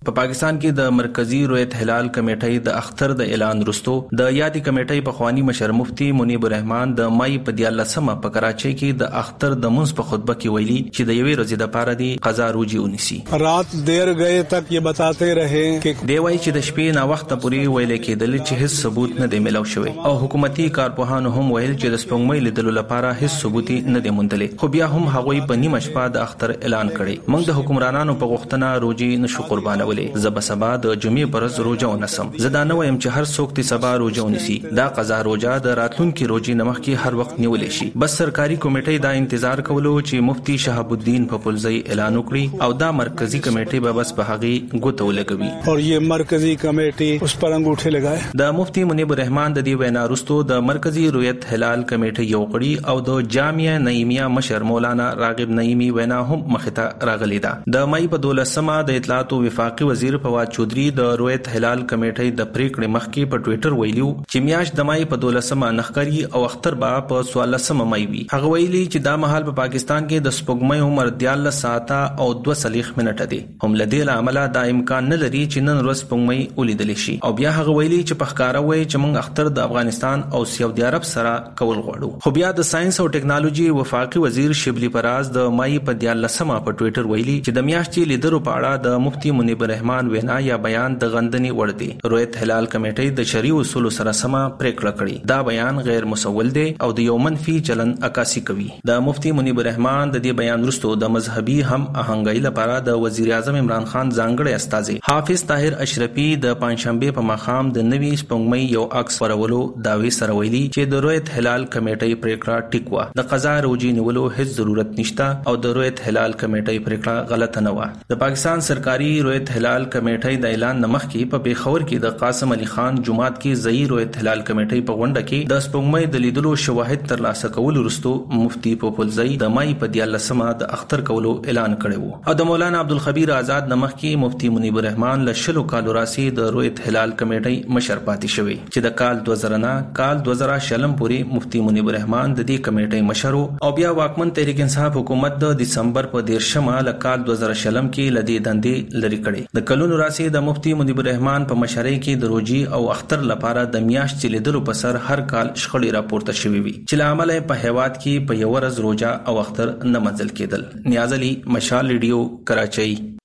په پاکستان کې د مرکزي رویت هلال کمیټۍ د اختر د اعلان وروسته د یادې کمیټۍ پخوانی مشر مفتي منیب الرحمن د مای په 14مه په کراچۍ کې د اختر د منځ په خطبه کې ویلي چې د یوې ورځې د پاره دی قضا روجي ونیسي رات دیر غې تک یې بتاته رہے کې دی وایي چې د شپې نا وخت پورې ویل کېدل چې هیڅ ثبوت نه دی ملو شوی او حکومتي کارپوهانو هم ویل چې د سپوږمۍ لیدلو لپاره هیڅ ثبوت نه دی موندلې خو بیا هم هغوی په نیمه شپه د تر اعلان کړي موږ د حکمرانانو په غوښتنه روجي نشو قربانولې زه به سبا د جمعې پر ورځ روجه ونسم زه دا نه وایم چې هر څوک تی سبا روجه ونیسي دا قضا روجه د راتلونکي روجي نه مخکې هر وخت نیول شي بس سرکاري کمیټې دا انتظار کولو چې مفتي شهاب الدین په پلزۍ اعلان وکړي او دا مرکزي کمیټې به بس په هغه ګوته ولګوي او یې مرکزي کمیټې اوس پر انګوټه لګای د مفتي منیب الرحمن د دې وینا وروسته د مرکزي رویت هلال کمیټې یو غړي او د جامعه نعیمیه مشر مولانا راغب نعیمي وینا هم مخته راغلې ده د مې په 12مه د اطلاعاتو وفاقي وزیر فواد چودري د رویت هلال کمیټې د پریکړې مخکې په ټوئیټر ویلیو چې میاش د مې په 12مه نخکری او اختر به په 14مه مې وي هغه ویلي چې دا مهال په پاکستان کې د سپوږمۍ عمر 14 ساعته او 2 صلیخ منټه دی هم له دې له امله دا امکان نه لري چې نن ورځ سپوږمۍ ولیدل شي او بیا هغه ویلي چې په ښکاره وایې چې موږ اختر د افغانستان او سیودي عرب سره کول غواړو خو بیا د ساینس او ټکنالوژي وفاقي وزیر شبلي فراز د مای په دیارلس مه په ټویټر ویلي چې د میاشتې لیدلو په اړه د مفتي منیب الرحمن وینا یا بیان د غندنې وړ دی رویت هلال کمیټۍ د شرعي اصولو سره سمه پریکړه کړې دا بیان غیر مسول دی او د یو منفي چلند عکاسي کوي. د مفتي منیب الرحمن د دې بیان وروسته د مذهبي هم اهنګۍ لپاره د وزیراعظم عمران خان ځانګړی استازی حافظ طاهر اشرفي د پنجشنبې په ماښام د نوي سپوږمۍ یو عکس خپرولو دعوې سره ویلي چې د رویت هلال کمېټۍ پرېکړه ټیک وه، د قضا روژې نیولو هېڅ ضرورت نشته او د رویت هلال کمېټۍ پرېکړه غلطه نه وه. د پاکستان سرکاري رویت هلال کمېټۍ د اعلان نه مخکې په پېښور کې د قاسم علي خان جومات کې ځايي رویت هلال کمېټۍ په غونډه کې د سپوږمۍ د لیدلو شواهد ترلاسه کولو وروسته مفتي پوپلزي د مای په دیارلس مه د اختر کولو اعلان کړی و او د مولانا عبدالخبیر ازاد نه مخکې مفتي منیب الرحمن له شلو کالو راهسې د رویت هلال کمېټۍ مشر پاتې شوی. چې د کال دوه زره نه کال دوه زره شلم پورې مفتي منیب الرحمن د دې کمېټۍ مشر و او بیا واکمن تحریک انصاف حکومت د دسمبر په دېرشمه له کال دوه زره شلم کې له دې دندې لرې کړی. د کلونو راهسې د مفتي منیب الرحمن په مشرۍ کې د روژې او اختر لپاره د میاشتې لیدلو په سر هر کال شخړې راپورته شوې وې چې له امله یې په هېواد کې په یوه ورځ روژه او اختر نه منځل کېدل. نیازعلي، مشال ریډیو، کراچۍ.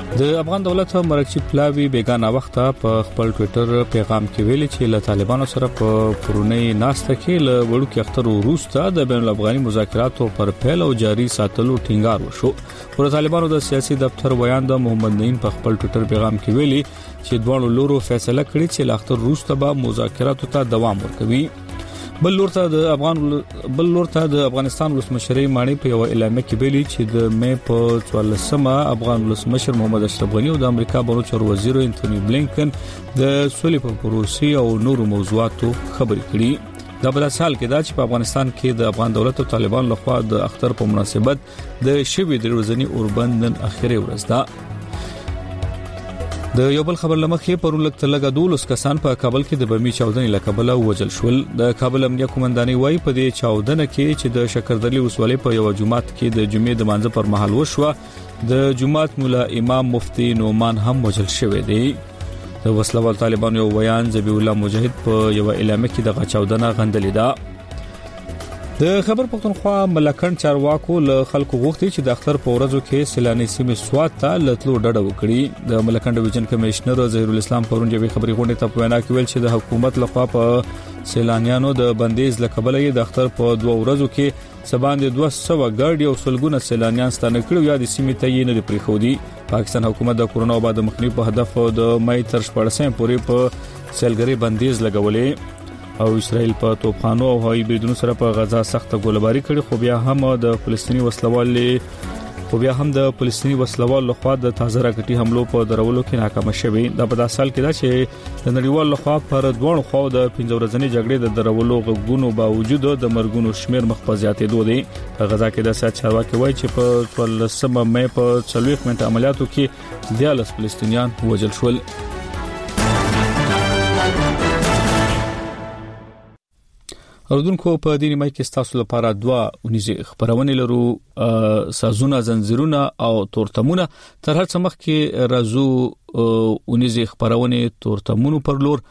د افغان دولت مرکچی پلاوی بیگانه وخت په خپل ټوئیټر پیغام کې ویلي چې له طالبانو سره په پرونی ناسته کې له وړو کې اختر وروسته د بین الافغاني مذاکراتو پر پیل او جاری ساتلو ټینګار وشو پر طالبانو د سیاسي دفتر ویاند محمد نعیم په خپل ټوئیټر پیغام کې ویلي چې دوه لورو فیصله کړې چې له اختر وروسته به مذاکراتو ته دوام ورکوي بل لور ته د افغان بل لور ته د افغانستان ولسمشرۍ ماڼۍ په یو اعلامیه کې ویلي چې د مې په 14مه افغان ولسمشر محمد اشرف غنی او د امریکا بهرنیو چارو وزیر انټونی بلینکن د سولې په پروسې او نورو موضوعاتو خبرې کړې دا بل سال کې دا چې په افغانستان کې د افغان دولت او طالبان لخوا د اختر په مناسبت د شوی درې ورځنی اوربند نن اخیری ورځ ده د یو بل خبر لمخې پرون لک تلګه 12 کسان په کابل کې د بمی چاودنې لکبله وجل شول د کابل امنیه قومندانۍ وای په دې چاودنه کې چې د شکردلی وسولې په یو جمعات کې د جمعې د مانځ پر مهال وشوه د جمعات مولا امام مفتی نومان هم وجل شوې دی د وسلوال طالبانو یو ویان ذبی الله مجاهد په یو اعلامیه کې د غچاودنه غندلې ده د خبر پښتونخوا ملکن چارواکو له خلکو غوښتي چې د اختر په ورځو کې سیلاني سیمې سواد ته لتلو ډډه وکړي د ملکن ډیویژن کمشنر ظهیر الاسلام پرون جوی خبري غونډه ته په وینا کې ویل چې د حکومت لخوا په سیلانیانو د بندیز لکبل یې د اختر په دوه ورځو کې سباند 200 ګاډي او سلګونه سیلانیان ستانه کړو یا د سیمې ته یې نه پریخودي پاکستان حکومت د کورونا وبا د مخنیوي په هدف د مې تر 14 پورې په سیلګری بندیز لګولې او اسرائیل په توپخانو او هوایي بریدونو سره په غزا سخته ګولباري کړې خو بیا هم د فلسطینی وسلوالې خو بیا هم د فلسطینی وسلوال لخوا د تازه راکټي حملو په درولو کې ناکام شوه دا په داسې حال کې دا چې د نړیوال لخوا پر دوه خو د 15 ورځې جګړې د درولو غوونو باوجود د مرګونو شمیر مخ په زیاتې دوه دي غزا کې د سات چارواکي وایي چې په 13 مې په 40 منټه عملیاتو کې دیالس فلسطینیان وژل شول اوردونکو په دې نیمه کې تاسو لپاره دوا اونیزه خبرونه لرو سازونه زنجیرونه او تورتمونه تر هر څه مخکې رازو اونیزه خبرونه تورتمونو پر لور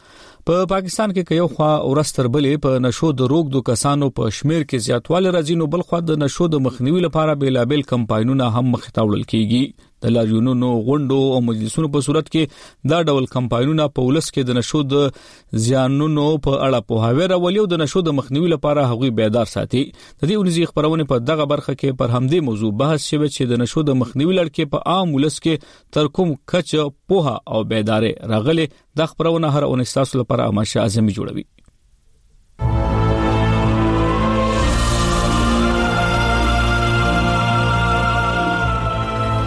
په پاکستان کې یو خوا ورستر بلې په نشو د روغ د کسانو په شمیر کې زیاتواله راځي نو بل خو د نشو د مخنیوي لپاره بیلابل کمپاینونه هم مخ ته وړل کیږي د لاریونونو غونډو او مجلسونو په صورت کې دا ډول کمپاینونه په ولس کې د نشو د زیانونو په اړه په هاوی راولي او د نشو د مخنیوي لپاره هغوی بیدار ساتي د دې ونیزي خبرونه په دغه برخه کې پر همدې موضوع بحث شوه چې د نشو د مخنیوي لړ کې په عام ولس کې تر کوم کچ پوها او بیدارې راغلي د خبرونه هر اونستاسو لپاره امشه اعظمي جوړوي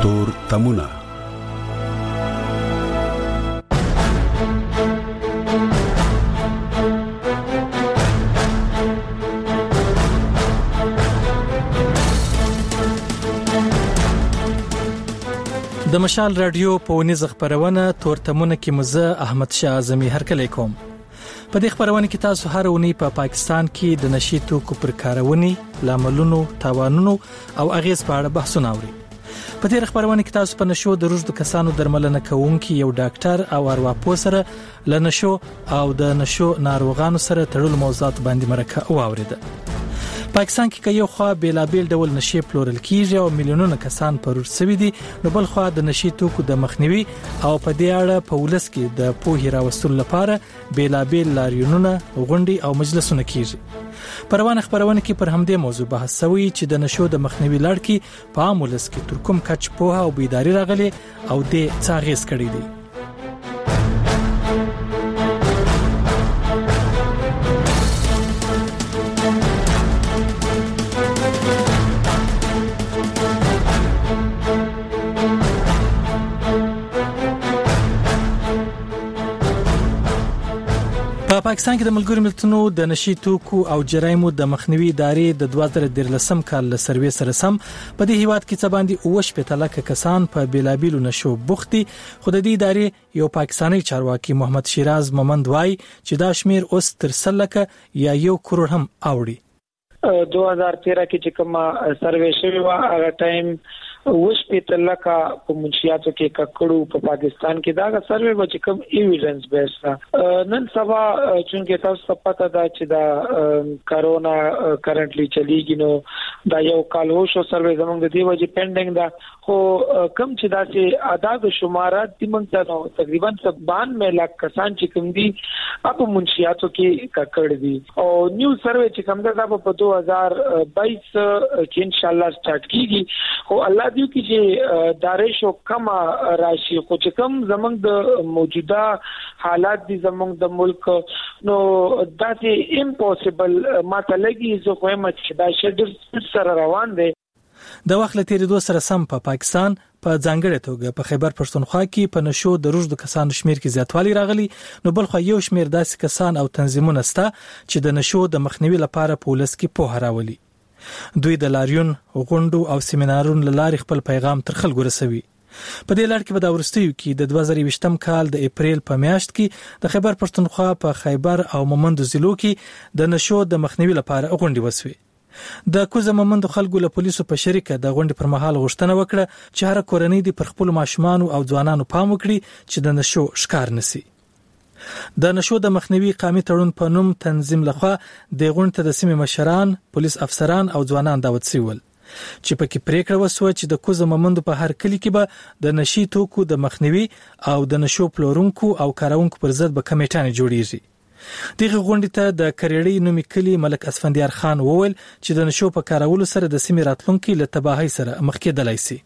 تور تمونه د مشال رادیو په ونیز خبرونه تورتمونه کې مزه احمد شاه اعظمي هرکلی کوم په دې خبرونه کې تاسو هر اونۍ په پا پاکستان کې د نشي توکو پر کارونې، لاملونو، تاوانونو او اغیز په اړه بحثونه اورئ. په دې خبرونه کې تاسو په نشو د روزد کسانو درملنه کوونکي یو ډاکټر او ارواپوه سره لنشو او د نشو ناروغانو سره تړل موضوعات باندې مرکه واوریده. پاکستان کې که یو خو بیلابیل ډول نشي پلورل کیږي او میلیونونه کسان پرور شوی دي نو بل خو د نشي توکو د مخنیوي او په دې اړه په ولس کې د پوهې راوستلو لپاره بیلابیل لاریونونه غونډې او مجلسونه کیږي پروانه خبرونه کې پر همدې موضوع بحث شوی چې د نشو د مخنیوي لړ کې په عام ولس کې تر کوم کچ پوهه او بیداری راغلي او د څاغیس کړی دی په پاکستان کې د ملګرو ملتونو د نشي توکو او جرایمو د مخنیوي ادارې د 2013 کال له سروې سره سم په دې هیواد کې څه باندې اوش په تلکه کسان په بیلابیلو نشو بوختي خود دې ادارې یو پاکستانی چارواکي محمد شیراز مومند وای چې دا شمیر اوس تر سلکه یا یو کرور هم اوړي دوه هزار تېره کې چې کومه سروې شوې وه هغه ټایم اووه شپېته لکه په منشیاتو کې ککړو په پاکستان کې دا سروې به چې کوم ایویډنس بیس ده نن سبا چونکې تاسو ته پته ده چې دا کرونا کرنټلی چلیږي نو دا یو کال وشو سروې زمونږ د دې وجې پینډینګ ده خو کم چې داسې اعداد او شمارات دي موږ ته نو تقریبا 92 لک کسان چې کوم دي اپ منشياتو کې ککړ دي او نیو سروې چې کوم ده په 2022 کې ان شاء الله سٹارټ کیږي خو الله دې کې چې دارش او کم راشي خو چې کم زمنګ د موجوده حالات دي زمنګ د ملک نو داسې امپوسیبل ماته لګي زه خو هم چې دا شډر سره روان دي د وخت له تېرېدو سره سم په پاکستان، په ځانګړې توګه په خیبر پښتونخوا کې په نشو د روږدو کسانو شمېر کې زیاتوالی راغلی، نو بلخوا یو شمېر داسې کسان او تنظیمونه شته چې د نشو د مخنیوي لپاره په ولس کې پوهه راولي. دوی د لاریون، غونډو او سیمینارونو له لارې خپل پیغام تر خلکو رسوي. په دې لړ کې په دا وروستیو کې د دوه زره یوویشتم کال د اپرېل په میاشت کې د خیبر پښتونخوا په خیبر او مومندو ضلعو کې د نشو د مخنیوي لپاره غونډې وشوې. د کوزه مومندو خلکو له پولیسو په شریکه د غونډې پر مهال غوښتنه وکړه چې هره کورنۍ دې پر خپلو ماشومانو او ځوانانو پام وکړي چې د نشو ښکار نه شي. د نشو د مخنیوي قامي تړون په نوم تنظیم له خوا دې غونډې ته د سیمې مشران، پولیس افسران او ځوانان دعوت شوي ول چې په کې پرېکړه وشوه چې د کوزه مومندو په هر کلي کې به د نشي توکو د مخنیوي او د نشو پلورونکو او کاروونکو پر ضد به کمېټانې جوړېږي. دغې غونډې ته د کرېړۍ نومې کلي ملک اسفندیار خان وویل چې د نشو په کارولو سره د سیمې راتلونکی له تباهۍ سره مخ کېدلای شي.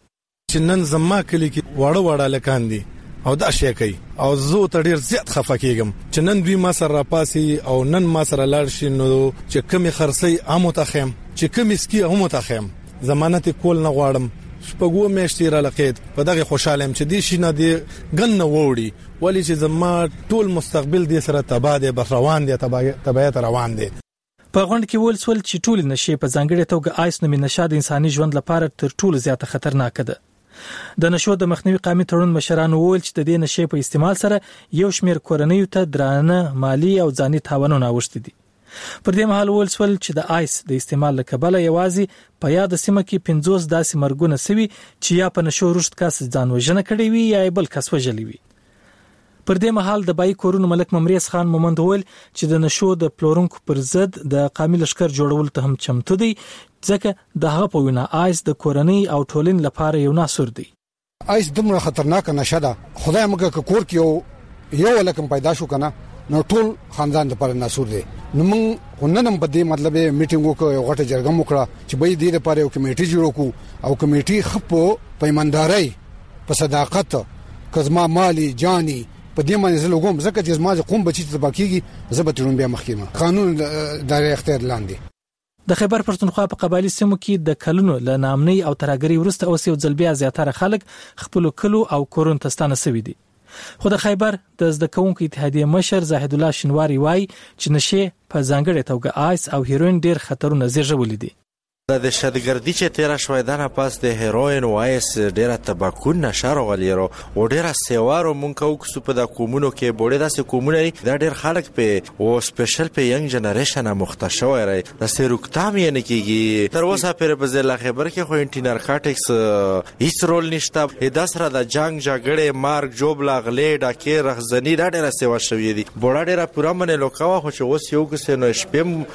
چې نن زما کلي کې واړه واړه هلکان دي او دا شی کوي او زه ورته ډېر زیات خفه کېږم چې نن دوی ما سره راپاڅي او نن ما سره لاړ شي نو چې کومې خرڅۍ هم ورته ښیم چې کومې سکي هم ورته ښیم ضمانت یې کول نه غواړم شپږو میاشتې راله قید په دغه خوشاله یم چې دې شي نه دې ګن نه ووړي ولې چې زما ټول مستقبل دې سره تباه دی بس روان دی تباهي ته روان دی په غونډ کې ویل سول چې ټولې نشې په ځانګړې توګه آیس نومې نشه د انساني ژوند لپاره تر ټولو زیاته خطرناکه ده. د نشو د مخنیوي قامي تړون مشرانو وویل چې د دې نشې په استعمال سره یو شمېر کورنیو ته درانه مالي او ځاني تاوانونه اوښتي دي. پر دې مهال وویل شول چې د آیس د استعمال له کبله یوازې په یاده سیمه کې پنځوس داسې مرګونه شوي چې یا په نشو روږد کس ځان وژنه کړې وي یا یې بل کس وژلی وي. پر دې مهال د بایی کورونو ملک ممریز خان مومند وویل چې د نشو د پلورونکو پر ضد د قامي لښکر جوړولو ته هم چمتو دی ځکه د هغه په وینا آیس د کورنۍ او ټولنې لپاره یو ناسور دی. ايس دومره خطرناکه نشه ده خدای مکه که کور کې یو یو لکم پیدا شو کنه نو ټول خاندان د پر ناسور دی نو موږ خننم په دې مطلب میټینګ وکړ یو غټه جرګه مو کړه چې به دې لپاره یو کمیټه جوړ کو او کمیټه خپو پیمانداري په صداقت کزما مالی جانی په دې باندې زه لګوم ځکه چې زما قوم بچی ته باقیږي زه به ترون بیا مخکې ما قانون د اختیار لاندې د خیبر پښتونخوا په قبایلي سیمو کې د کلونو له ناامنۍ او ترهګرۍ وروسته اوس یو ځل بیا زیاتره خلک خپلو کلو او کورونو ته ستانه شوي دي. خو د خیبر د زده کوونکو اتحادیې مشر زاهدالله شینواری وايي چې نشې په ځانګړې توګه آیس او هیروین ډېر خطرونه زېږولي دي. د دهشتګردي چې تېره شوې ده نه پس د هیروین و آیس ډېره تباکون نشه راغلي رو او ډیر استیوار او مونږ کو کسو په دا قومونو کې بوړې داسې قومونه ای دا ډیر خلک په او سپیشل په ینګ جنریشن مخته شوی رای د سې روکتام یې نه کیږي تر اوسه پر په ضلع خیبر کې خو انټي نارکاټکس هیڅ رول نشته دا سره د جنگ جګړې مارګ جوب لاغلې ډاکې رخزنی دا ډیر استیوار شوی دی بوړه ډیر پوره منې لوکاوه خو چې اوس یو کس نو شپم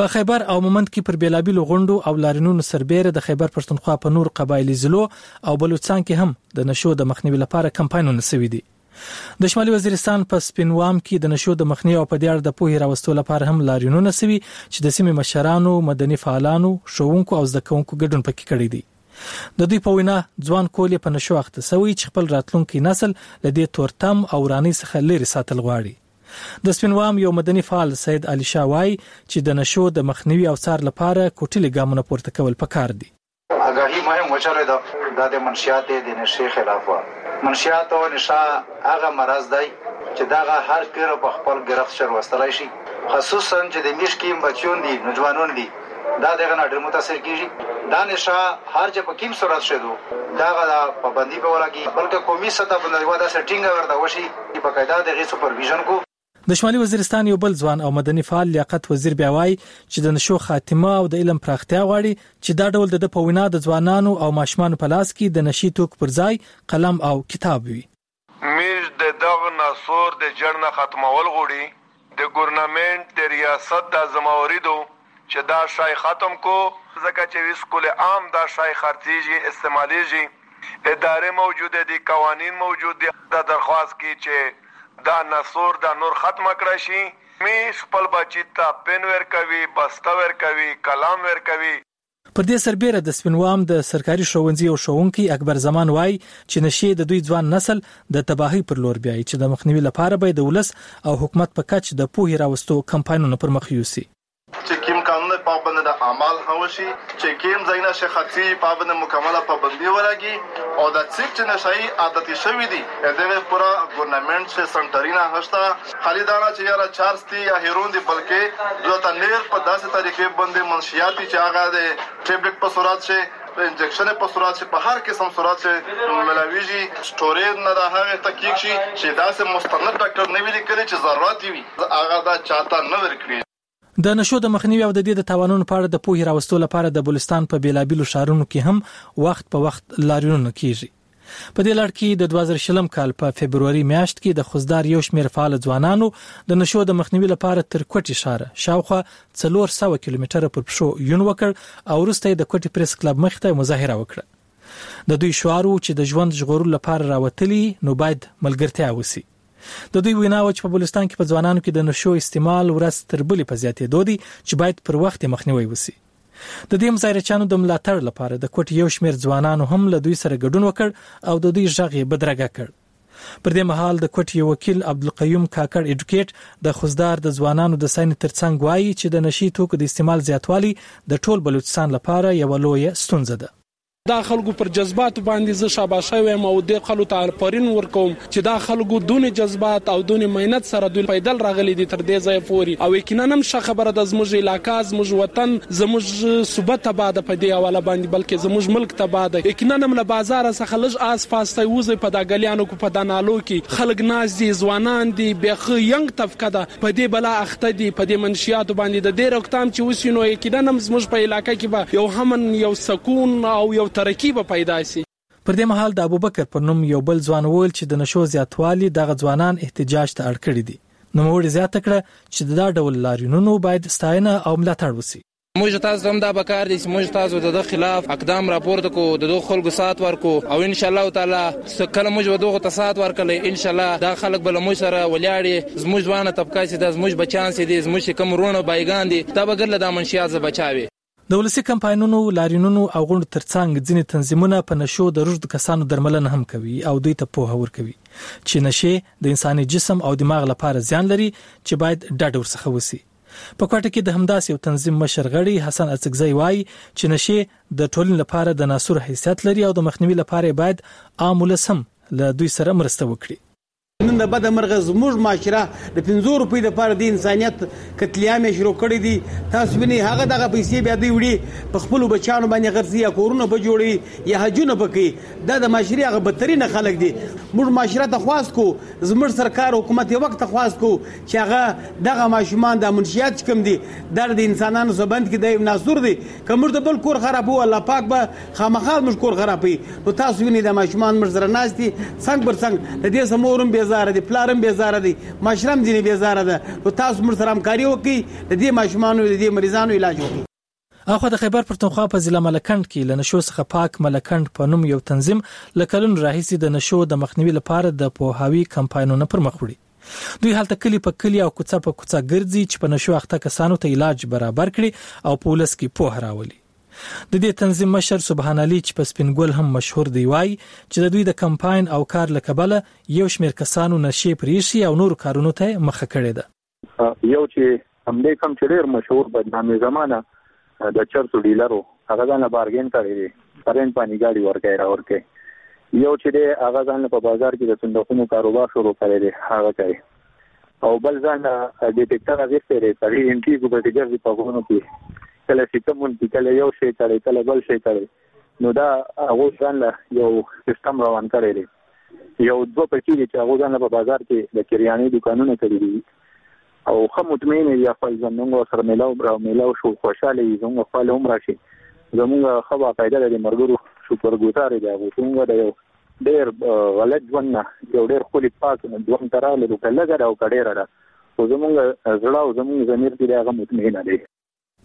په خیبر او مومند کې پر بېلابېلو غونډو او لارینونو سربېره د خیبر پښتونخوا په نورو قبایلي ضلعو او بلوڅستان کې هم د نشو د مخنیوي لپاره کمپاینونه شوي دي. د شمالي وزیرستان په سپین وام کې د نشو د مخنیوي او په دې اړه د پوهې راوستو لپاره هم لارینونه شوي چې د سیمې مشرانو، مدني فعالانو، ښوونکو او زده کوونکو ګډون پکې کړی دی. د دوی په وینا، ځوان کول یې په نشو اخته شوی چې خپل راتلونکی نسل له دې تورتم او ورانۍ څخه لېرې ساتل غواړي. د سپین وام یو مدني فعال سید علي شاه وايي چې د نشو د مخنیوي او څار لپاره کوټلي ګامونه پورته کول پکار دي. اګاهي مهم وچلې ده دا د منشیات د نشې خلاف وه منشیات او نشه هغه مرض دی چې دغه هر پیر په خپل ګرفت شروستلای شي خصوصاً چې د میشکیم بچیون دي نجوانون دي. دا دغه نه ډېر متاثر کېږي. دا نشه هر چه په کيم صورت شي دو دغه دا پابندي پې ولګي بلکه قومي سطح په نړيوه داسې ټينګه ورته وشي چه باقاعده دغې سوپر ويژن کو. د شمالي وزيرستان يو بل ځوان او مدني فعال لياقت وزير بيا وايي چه د نشو خاتمه او د علم پراختيا غواړي چه دا ډول دده په وينا د ځوانانو او ماشومانو په لاس کي د نشي توکو پر ځای قلم او کتاب وي. میژ د دغ نسور د جڼ نه ختمول غوړي د ګورنمنټ د ریاست دا زموری دو چه دا شای ختم کو ځکه چه ویس کل عام دا شای خرڅیژی استعمالیژی ادارې موجود دی قوانین موجود دی دا درخواست کی چه دا نسور دا نور ختم کړه شی میژ خپل بچی ته پن ورکوی بسته ورکوی قلم ورکوی پر دې سربېره د سپین وام د سرکاري ښوونځي یو ښوونکی اکبر زمان وايي چې نشې د دوی ځوان نسل د تباهۍ پر لور بیايي چې د مخنیوي لپاره به یې د ولس او حکومت په کچ د پوهې راوستو کمپاینونه پر مخ یوسي. چې کېم کانونه پابند د اعمال هم وشي، چې کېم ځایونه چې خرڅي یي پابند مکمله پابندي ولګي او دا څیک چې نشايي عادتي شوي دي دغې پوره ګورنمنټ چې سنټري نهشته، خالي دانه چې يا را چارس دي يا هيرون دي بلکې دوه ته نير په داسې طريقې بندې منشيات دي چې هغه د ټيبليټ په صورت شي د انجکشن په صورت شي په هر قسم صورت شي ملاويږي سټوريد نه دا هغه تکيک شي چې داسې مستند ډاکټر نه ویلي کړي چې ضرورت وي هغه دا چاته نه ورکړي د نشو د مخنیوي او د دې د تاوانونو په اړه د پوهې راوستو لپاره د بلوچستان په بېلابېلو ښارونو کې هم وخت په وخت لاریونونه کېږي. په دې لړ کې د دوه زره شلم کال په فبروري میاشت کې د خضدار یو شمېر فعال ځوانانو د نشو د مخنیوي لپاره تر کوټې ښاره شاوخوا څلور سوه کیلومتره پر پښو یون وکړ او وروسته یې د کوټې پرېس کلب مخې ته مظاهره وکړه. د دوی شعار و چې د ژوند ژغورلو لپاره راوتلي یي نو باید ملګرتیا وشي. د دوی وینا وه چې په بلوچستان کې په ځوانانو کې د نشو استعمال ورځ تر بلې په زیاتېدو دی چې باید پر وخت یې مخنیوی وشي. د دې مظاهرچیانو د ملاتړ لپاره د کوټې یو شمېر ځوانانو هم له دوی سره ګډون وکړ او د دوی غږ یې بدرګه کړ. پر دې مهال د کوټې یو وکیل عبدالقیوم کاکړ ایډوکیټ د خضدار د ځوانانو د ستاینې ترڅنګ وایي چې د نشي توکو د استعمال زیاتوالی د ټول بلوچستان لپاره یوه لویه ستونزه ده. دا خلکو پر جذباتو باندې زه شاباشی وایم او دې خلو ته افرین ورکوم چې دا خلکو دونې جذبات او دونې مینت سره دوی پیدل راغلې دي تر دې ځایه پورې او یقینا هم ښه خبره ده زموږ علاقه زموږ وطن زموږ صوبه تباه ده په دې حواله باندې بلکې زموږ ملک تباه ده یقینا هم له بازاره څخه لږ آس پاس ته وځئ په دا ګلیانو کو په دا نالو کې خلک ناست دي ځوانان دي بیخه ینګ طبقه ده په دې بلا اخته دي په دې منشیاتو باندې د دې روکتام چې وسي نو یقینا هم زموږ په علاقه کې به یو همن یو سکون او یو ترقي به پیدا سي. پر دې مهال د ابوبکر پر نوم یو بل ځوان وویل چې د نشو زیاتوالي دغه ځوانان احتجاج ته اړ کړي دي. نوموړي زیاته کړه چې د دا ډول لاریونونو باید ستاینه او ملاتړ وسي. موږ تاسو ته هم دا پکار دي چې موږ تاسو ته د خلاف اقدام راپورته کو د دوه خلکو سات ورکو او ان شاء الله تعالی کله موږ به دوه ته سات ورکل ان شاء الله دا خلک بل موږ سره ولاړې زموږ ځوانه طبقه چې د زموږ بچان سي دي زموږ کوم رونه بایګان دي دا بغیر له دا منشیات ز بچاوي د ولسي کمپاینونو، لارینونو او غونډو ترڅنګ ځینې تنظیمونه په نشو د روږدو کسانو درملنه هم کوي او دوی ته پوهه ورکوي چې نشې د انساني جسم او دماغ لپاره زیان لري چې باید ډډه ورڅخه وشي. په کوټه کې د همداسې یو تنظیم مشر غړی حسن اڅکزی وايي چې نشې د ټولنې لپاره د ناسور حیثیت لري او د مخنیوي لپاره یې باید عام ولس هم له دوی سره مرسته وکړي. نن د بده مرغه زموږ معاشره د پنځو روپۍ لپاره دې انسانیت قتلیام یې شروع کړی دی، تاسو وینئ هغه دغه پیسې بیا دوی وړي په خپلو بچیانو باندې خرڅوي یا کورونه به جوړوي یا حجونه به کوي، دا د معاشرې هغه بدترینه خلک دي، موږ معاشره ته خواست کوو زموږ سرکار حکومت یوک ته خواست کوو چې هغه دغه ماشومان دا منشیات چې کوم دي دا د انسانانو څخه بند کې دا یو ناسور دی که موږ د بل کور خرابو الله پاک به خامخا موږ کور خرابوي نو تاسو وینئ دا ماشومان موږ سره ناست دي څنګ پر څنګ د دې څخه مور هم بېزاره دی پلار هم بېزاره دی معاشره هم ځینې بېزاره ده نو تاسو موږ سره همکاري وکړئ د دې ماشومانو د دې مریضانو علاج وکړئ اخوا د خیبر پښتونخوا په ضلع ملکنډ کې له نشو څخه پاک ملکنډ په نوم یو تنظیم له کلونو راهیسې د نشو د مخنیوي لپاره د پوهاوي کمپاینونه پر مخ وړي. دوی هلته کلي په کلي او کوڅه په کوڅه ګرځي چې په نشو اخته کسانو ته علاج برابر کړي او په ولس کې پوهه راولي. د دې تنظیم مشر سبحان علي چې په سپین ګل هم مشهور دی وايي چې د دوی د کمپاین او کار له کبله یو شمېر کسانو نشې پرېښي او نورو کارونو ته یې مخه کړې ده. یو چې همدې کوم چې ډېر مشهور بدنامې زمانه د چرسو ډیلرو هغه ځان له بارګین کړی دی پرین پانی ګاډي ورکه را ورکه یو چې دی هغه ځان په بازار کې د صندوقونو کاروبار شروع کړی دی هغه کوي او بل ځان ډیټیکټر اغېستی دی سړی انټي ګوبټي ګرځي په غرونو کې کله چې کومون کې کله یو شی کړي کله بل شی کړي نو دا هغو ځان له یو سیستم روان کړی دی یو دوه پیسې دي چې هغو ځان له په بازار کې د کریانې دوکانونه کړي دي او خه مطمئن یا خپل زمونږ سره ملاو برا ملاو شو خوشاله یې زمونږ خپل هم راشي زمونږ خو باقاعده د مرګرو شکر ګزار دی هغه څنګه دی ډیر غلط ژوند یو ډیر خولي پاک ژوند تراله لږه او کډیره ده خو زمونږ زړه او زمونږ ضمیر دې هغه مطمئنه دی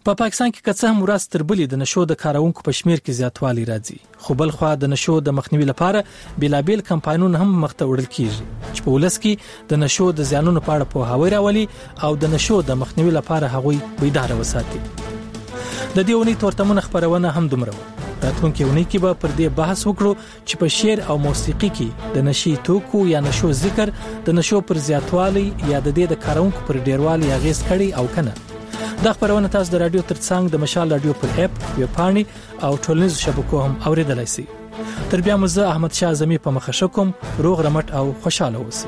په پاکستان کې که څه هم ورځ تر بلې د نشو د کاروونکو په شمېر کې زیاتوالی راځي، خو بل خوا د نشو د مخنیوي لپاره بېلابېل کمپاینونه هم مخ ته وړل کېږي، چې په ولس کې د نشو د زیانونو په اړه پوهاوی راولي او د نشو د مخنیوي لپاره هغوی بیداره وساتي. د دې اونۍ تورتمونه خپرونه همدومره وه. راتلونکې اونۍ کې به پر دې بحث وکړو چې په شعر او موسیقي کې د نشي توکو یا نشو ذکر د نشو پر زیاتوالي یا د دې د کارونکو پر ډیروالي اغیز کړي او کنه دا خبرونه تاسو د رادیو ترڅنګ د مشال رادیو پر اپ ویبپاڼې او ټولنیزو شبکو هم اوریدلای شئ تر بیا مزه احمد شاه زمي په مخه شکم روغ رمټ او خوشاله اوسئ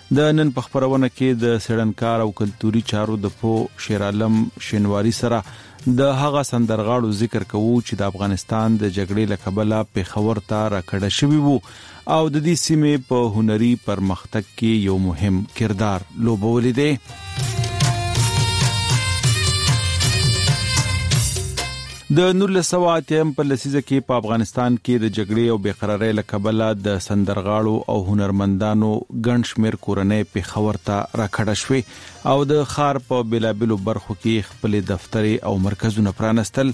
د نن په خبرونه کې د سړنکار او کلتوري چارو د پو شیرالم شینواری سره د هغه سندرغاړو ذکر کوو چې د افغانستان د جګړې لکبله پیښور ته راکړه شوی وو او د دې سیمې په هنري پرمختګ کې یو مهم کردار لوبولې دی د نولس سوه اتیایم په لسیزه کې په افغانستان کې د جګړې او بېقرارۍ له کبله د سندرغاړو او هنرمندانو ګڼ شمېر کورنۍ پېښور ته راکډه شوې او د ښار په بېلابېلو برخو کې خپلې دفترې او مرکزونه پرانستل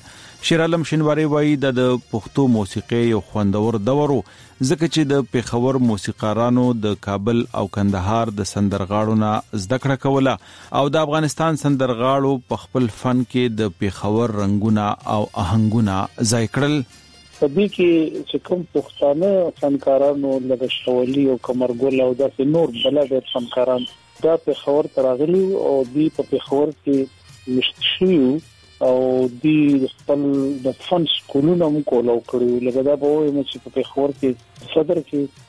شیرعالم شینواری وایي دا د پښتو موسیقۍ یو خوندور دور و ځکه چې د پېښور موسیقارانو د کابل او کندهار د سندرغاړو نه زده کړه کوله او د افغانستان سندرغاړو په خپل فن کې د پېښور رنګونه او اهنګونه ځای کړل. په دې کې چې کوم پښتانه فنکارانو لکه شاه ولي او قمر ګل او داسې نور بلا ډېر فنکاران دا پېښور ته راغلي او دوی په پېښور کې مشت شوي او دوی خپل د فن سکولونه هم کولو کړي لکه دا به وایم چې په پېښور کې صدر کې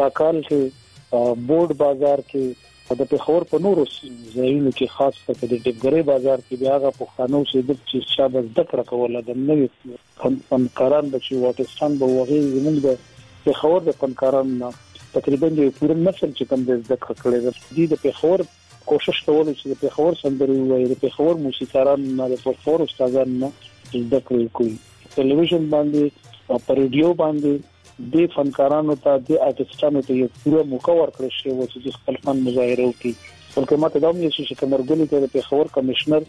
تاکال کې بورډ بازار کې او د پېښور په نورو ځایونو کې خاص کر په دې ډبګرې بازار کې بیا هغه پښتنو چې د چې شابه زده کړه کوله د نوې فنکاران به چې واټستان به وغي زموږ د پېښور د فنکاران نه تقریبا یو پوره نسل چې کوم د زده کړه کړې ده دي د پېښور کوشش کول چې د پېښور سندري وایي د پېښور موسیقاران نه د پېښور استادان نه زده کړې کوي ټلویزیون باندې او پر رادیو باندې دې فنکارانو ته دې آرټسټانو ته یو پوره موقع ورکړل شوې وه چې خپل فن مظاهره وکړي بلکې ماته دا هم یې چې کمر ګلې ته د پېښور کمشنر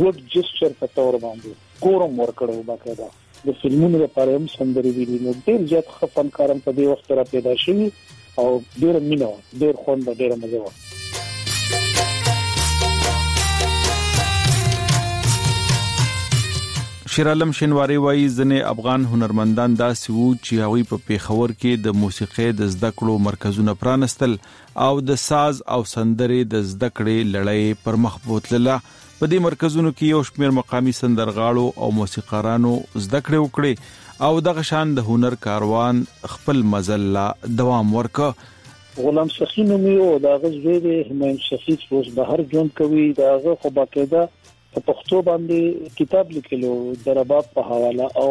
ګډ جسچر په تور باندې کورم ورکړو باقاعده د فلمونو لپاره هم سندرې ویلي نو ډېر زیات ښه فنکاران په دې وخت کې را پیدا شوي او ډیر مینه ډیر خوند ډیر مزه وه شیر عالم شینواری وایي ځنې افغان هنرمندان داسې وو چې هغوی په پیښور کې د موسیقۍ د زده کړو مرکزونه پرانستل او د ساز او سندرې د زده کړې لړۍ پر مخ بوتلله په دې مرکزونو کې یو شمېر مقامي سندرغاړو او موسیقارانو زده کړې وکړې او دغه شان د هنر کاروان خپل مزل لا دوام ورکه غلام سخی نومي او دا غز زوی دی همایون سخی چې اوس بهر ژوند کوي دا غو خو باقاعده په پښتو باندې کتاب لیکلو د رباب په حواله او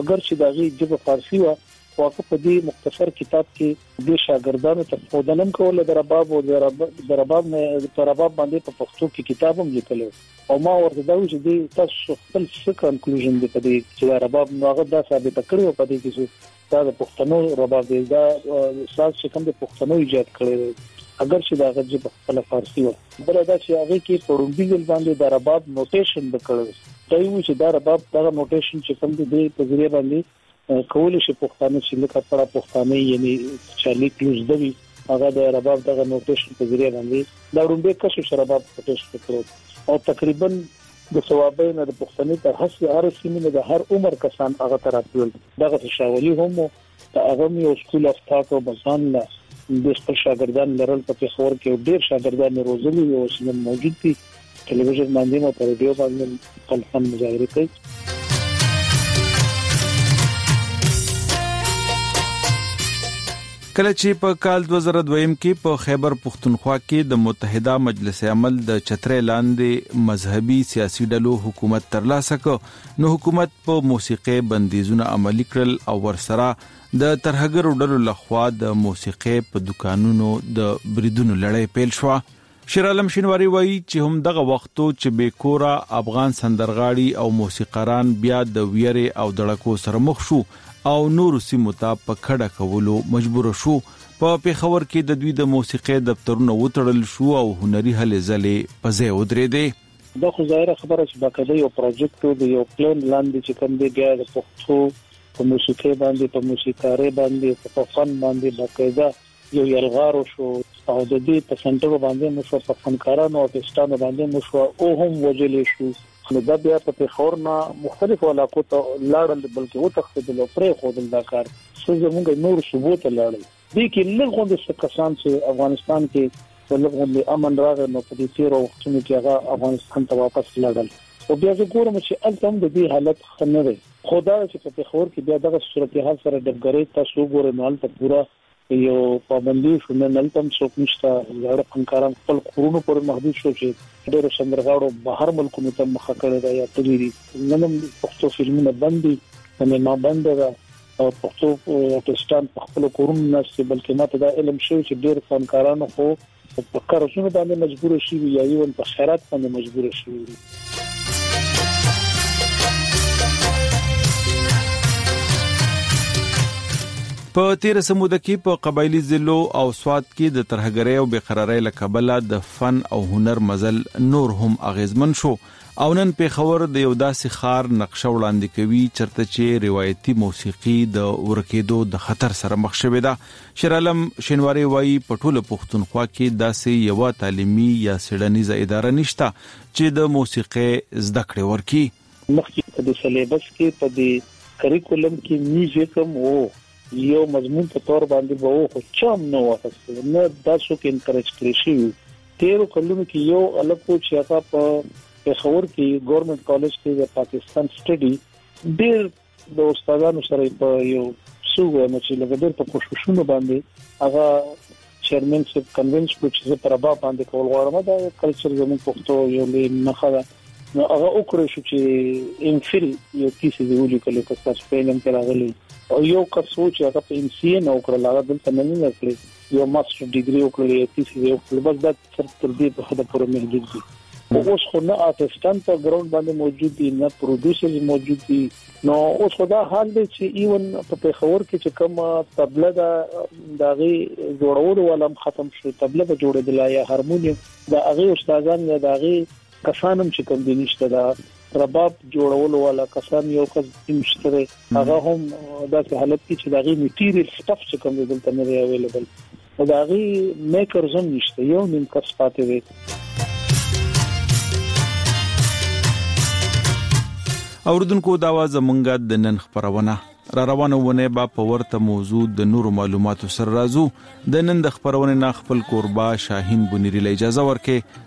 اگر چې دا غي جبه فارسی و خو په دې مختصر کتاب کې دې شاګردانو ته ښودنه هم کوله د رباب او د رباب نه په رباب باندې په پښتو کې کتاب هم لیکل او ما ورته دا ویل چې دې تاسو خپل څه کنکلوژن دی په دې چې رباب نو هغه دا ثابت کړی او په دې کې چې دا د پښتنو رباب دی دا ساز چې کوم د پښتنو ایجاد کړی دی اگر چې دا غږ په خپل فارسی و بل دا چې هغه کې په ډومبي ځل باندې د رباب نوټیشن وکړل دا یو چې دا رباب دغه نوټیشن چې کوم دی په ذریعہ باندې کولای شي پښتانه چې لکه پړه پښتانه یعنی چارلي کلوز دوی هغه د رباب دغه نوټیشن په ذریعہ باندې دا رومبه کشو چې رباب پټیش کړو او تقریبا د ثوابې نه د پښتنې تر هڅې هر سیمه نه د هر عمر کسان هغه تر خپل دغه شاولي هم ته هغه یو سکول اف ثاټ او بزان نه د خپل شاګردان لرل په خور کې ډیر شاګردان روزلي او سیمه موجود دي ټلویزیون باندې مو پر ډیو باندې خپل فن مظاهره کوي کله چې په کال 2002 کې په خیبر پښتونخوا کې د متحده مجلس عمل د چترې لاندې مذهبي سیاسي ډلو حکومت ترلاسه ک نو حکومت په موسیقي بندیزونه عملي کړل او ورسره د ترهګرو ډلو لخوا د موسیقي په دکانونو د بریدونو لړۍ پیل شوه شیرعالم شینواری وايي چې همدغه وخت و چې بې کوره افغان سندرغاړي او موسیقاران بیا د ویرې او دړکو سره مخ شو او نورو سیمو ته په کډه کولو مجبور شو. په پېښور کې د دوی د موسیقۍ دفترونه وتړل شو او هنري هلې ځلې په ځای ودرېدې. دا خو ظاهره خبره چې بکه ده یو پروجیکټ و، د یو پلان لاندې چې کوم دی بیا د پښتو په موسیقۍ باندې، په موسیقارۍ باندې، په فن باندې باقاعده یو یلغار وشو او د دې په سنټرو باندې مشو په فنکارانو او ارتستانو باندې مشو او هم وجل شو نو دا بیا په پیښور نه مختلف علاقو ته لاړل بلکې و تختیدل او پرې خودل دا کار څه زموږ نور صوبو ته لاړل دې کې لږ د څه کسان چې افغانستان کې په لږ د امن راغی نو په دې تیر وختونو کې هغه افغانستان ته واپس لاړل او بیا زه ګورم چې الته هم د دې حالت خنره خدا چې په پیښور کې بیا دغه صورتحال سره ډبګرې تاسو ګورئ نو الته پوره یو پابندي شو نن هلته هم څوک نشته زاړه فنکاران خپل کورونو پورې محدود شو چې ډېرو سندرغاړو بهر ملکونو ته مخه کړې ده یا تللي دي نن هم پښتو فلمونه بند دي سینما بنده ده او پښتو ارتستان په خپل کورونو نشته بلکې ماته دا علم شوی چې ډېر فنکاران خو په قرضونو باندې مجبور شي یا یې ون په خیرات باندې مجبور شي په تیر سموده کې په قبایلی ضلعو او سواد کې د ترهګرۍ او بیقرارۍ لکبله د فن او هنر مزل نور هم اغیزمن شو او نن پېښور د یو داسې ښار نقشه وړاندې کوي چرته چې روایتي موسیقي د ورکېدو د خطر سره مخ شوې ده. شیرعالم شینواری وايي، په ټوله پښتونخوا کې داسې یوه تعلیمي یا څېړنیزه اداره نشته چې د موسیقۍ زده کړې ورکړي. مخکې په دې سلیبس کې، په دې کریکولم کې میوزیک هم و، یو مضمون په تور باندې به وو خو چم نه وخصو نه داسو کې انکرج کړی شي تیرو کلونو کې یو الکو چې هغه په پېښور کې ګورنمنت کالج کې د پاکستان سټډي ډېر د استادانو سره په یو څو غوښنه چې لګډر په کوششونو باندې هغه چیرمن صاحب کنوینس کړو چې زه پر رباب باندې کول غواړم دا کلچر زموږ پښتو یو لوی نخښه ده نو هغه وکړو شو چې ام فل یو کیس دی ولي کله که تاسو په علم کې راغلي او یو کس سوچ هغه په ام سی ان او کړل هغه دلته نه نه کړی یو ماستر ډیګري او کړل یو کیس دی او کړل بس دا تر تر دې په خده پورې محدود دي اوس خو نه ارتستان په ګراوند باندې موجود دي نه پروډوسرز موجود دي نو اوس خدا حال دی چې ایون په پیښور کې چې کوم تبله دا دغه جوړولو ولم ختم شو تبله به جوړېدل یا هارمونیم دا هغه استادان یا دغه کسانم چې کوم دي نشته دا رباب جوړولو والا کسان یو کس مشتره هغه هم داسې حالت کې چې دغه میټیریل سټاف چې کوم دلته نه اویلیبل نو د هغې میکرز هم نشته یو نیم کس پاتې دی اوردونکو دا وا زمونږ د نن خبرونه را روانه ونه با په ورته موضوع د نور معلوماتو سره راځو د نن د خبرونه نه خپل کوربه شاهین بنيري له اجازه ورکه